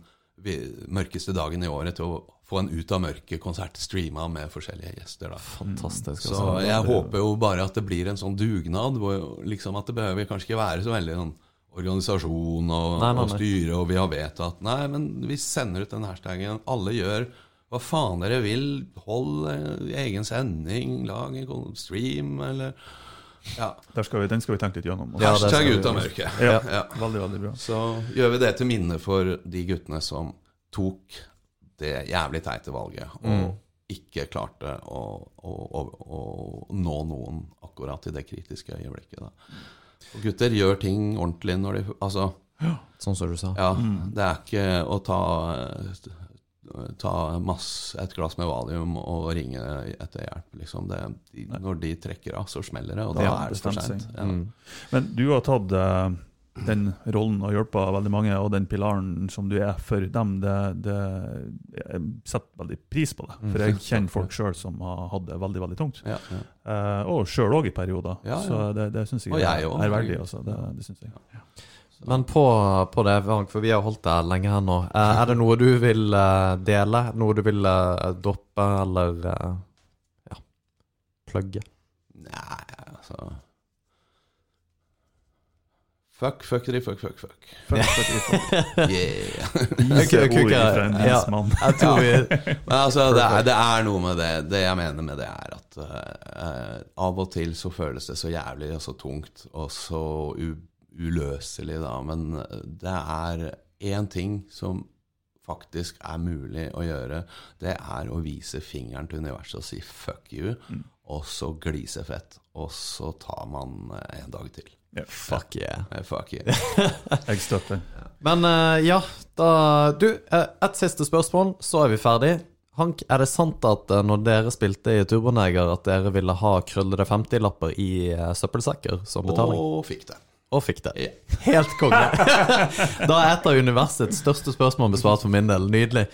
mørkeste dagen i året til å få en Ut av mørket-konsert streama med forskjellige gjester. da Fantastisk. Så altså. jeg håper jo bare at det blir en sånn dugnad, hvor liksom at det behøver kanskje ikke være så veldig sånn organisasjon og, Nei, nei, og styre, og vi har vedtatt Nei, men vi sender ut den hashtagen. Alle gjør hva faen dere vil. Hold eh, egen sending, lag en stream, eller Ja. Der skal vi, den skal vi tenke litt gjennom. Ja, Hashtag ut av mørket. Ja. Ja. Veldig, veldig bra. Så gjør vi det til minne for de guttene som tok det jævlig teite valget, og Mm. ikke klarte å, å, å, å nå noen akkurat i det kritiske øyeblikket. Da. Og gutter gjør ting ordentlig når de Altså, Sånn som du sa. ja, det er ikke å ta Ta masse, et glass med valium og ringe etter hjelp. Liksom det, de, når de trekker av, så smeller det, og da Ja, er det for seg. Ja. Mm. Men du har tatt eh, den rollen og hjelpa veldig mange, og den pilaren som du er for dem, det, det, jeg setter veldig pris på det. For jeg kjenner folk sjøl som har hatt det veldig veldig tungt. Ja, ja. Eh, og sjøl òg i perioder. Ja, ja. Så det, det syns jeg, Og jeg er også. Altså. Det, det synes jeg. Men på, på det, Frank, for vi har holdt det lenge her nå. Eh, er det noe du vil eh, dele? Noe du vil eh, droppe, eller ja, plugge? Nei, altså Fuck, fuckery, fuck, fuck, fuck. Fuck, fuck, fuck. Yeah. Ikke- fra en ja. Jeg tror vi Men altså, det er, det er noe med det. Det jeg mener med det, er at uh, av og til så føles det så jævlig og så tungt og så u uløselig, da. Men det er én ting som faktisk er mulig å gjøre. Det er å vise fingeren til universet og si 'fuck you', og så glise fett. Og så tar man eh, en dag til. Ja. Fuck yeah. Eh, Fuck yeah. Jeg støtter. Men uh, ja, da Du, uh, et siste spørsmål, så er vi ferdig. Hank, er det sant at uh, når dere spilte i Turboneger, at dere ville ha krøllede 50-lapper i eh, søppelsekker som betaling? Og fikk det. Og fikk det. Helt konge. da er et av universets største spørsmål besvart for min del. Nydelig.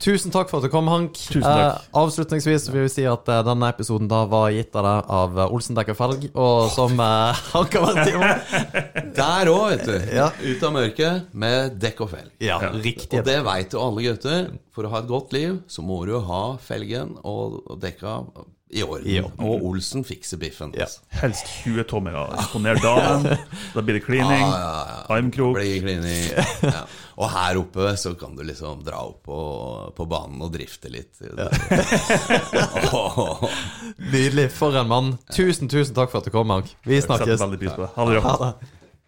Tusen takk for at du kom, Hank. Tusen takk. Eh, avslutningsvis vil vi si at eh, denne episoden da var gitt av deg av eh, Olsen Dekker Felg, og som eh, Hank har vært innom. Der òg, vet du. Ja. Ut av mørket med dekk og felg. Ja, riktig. Og det veit jo alle gutter. For å ha et godt liv, så må du ha felgen og dekka i orden. Og Olsen fikser biffen. Ja. Helst 20 tommer. Imponer damen. Da blir det klining. Ja, ja, ja. Armkrok. Blir klining. Ja. Og her oppe så kan du liksom dra opp på, på banen og drifte litt. Ja. Nydelig. For en mann. Tusen, tusen takk for at du kom, Mark. Vi snakkes. veldig pris på det. Ha det bra. Ha det.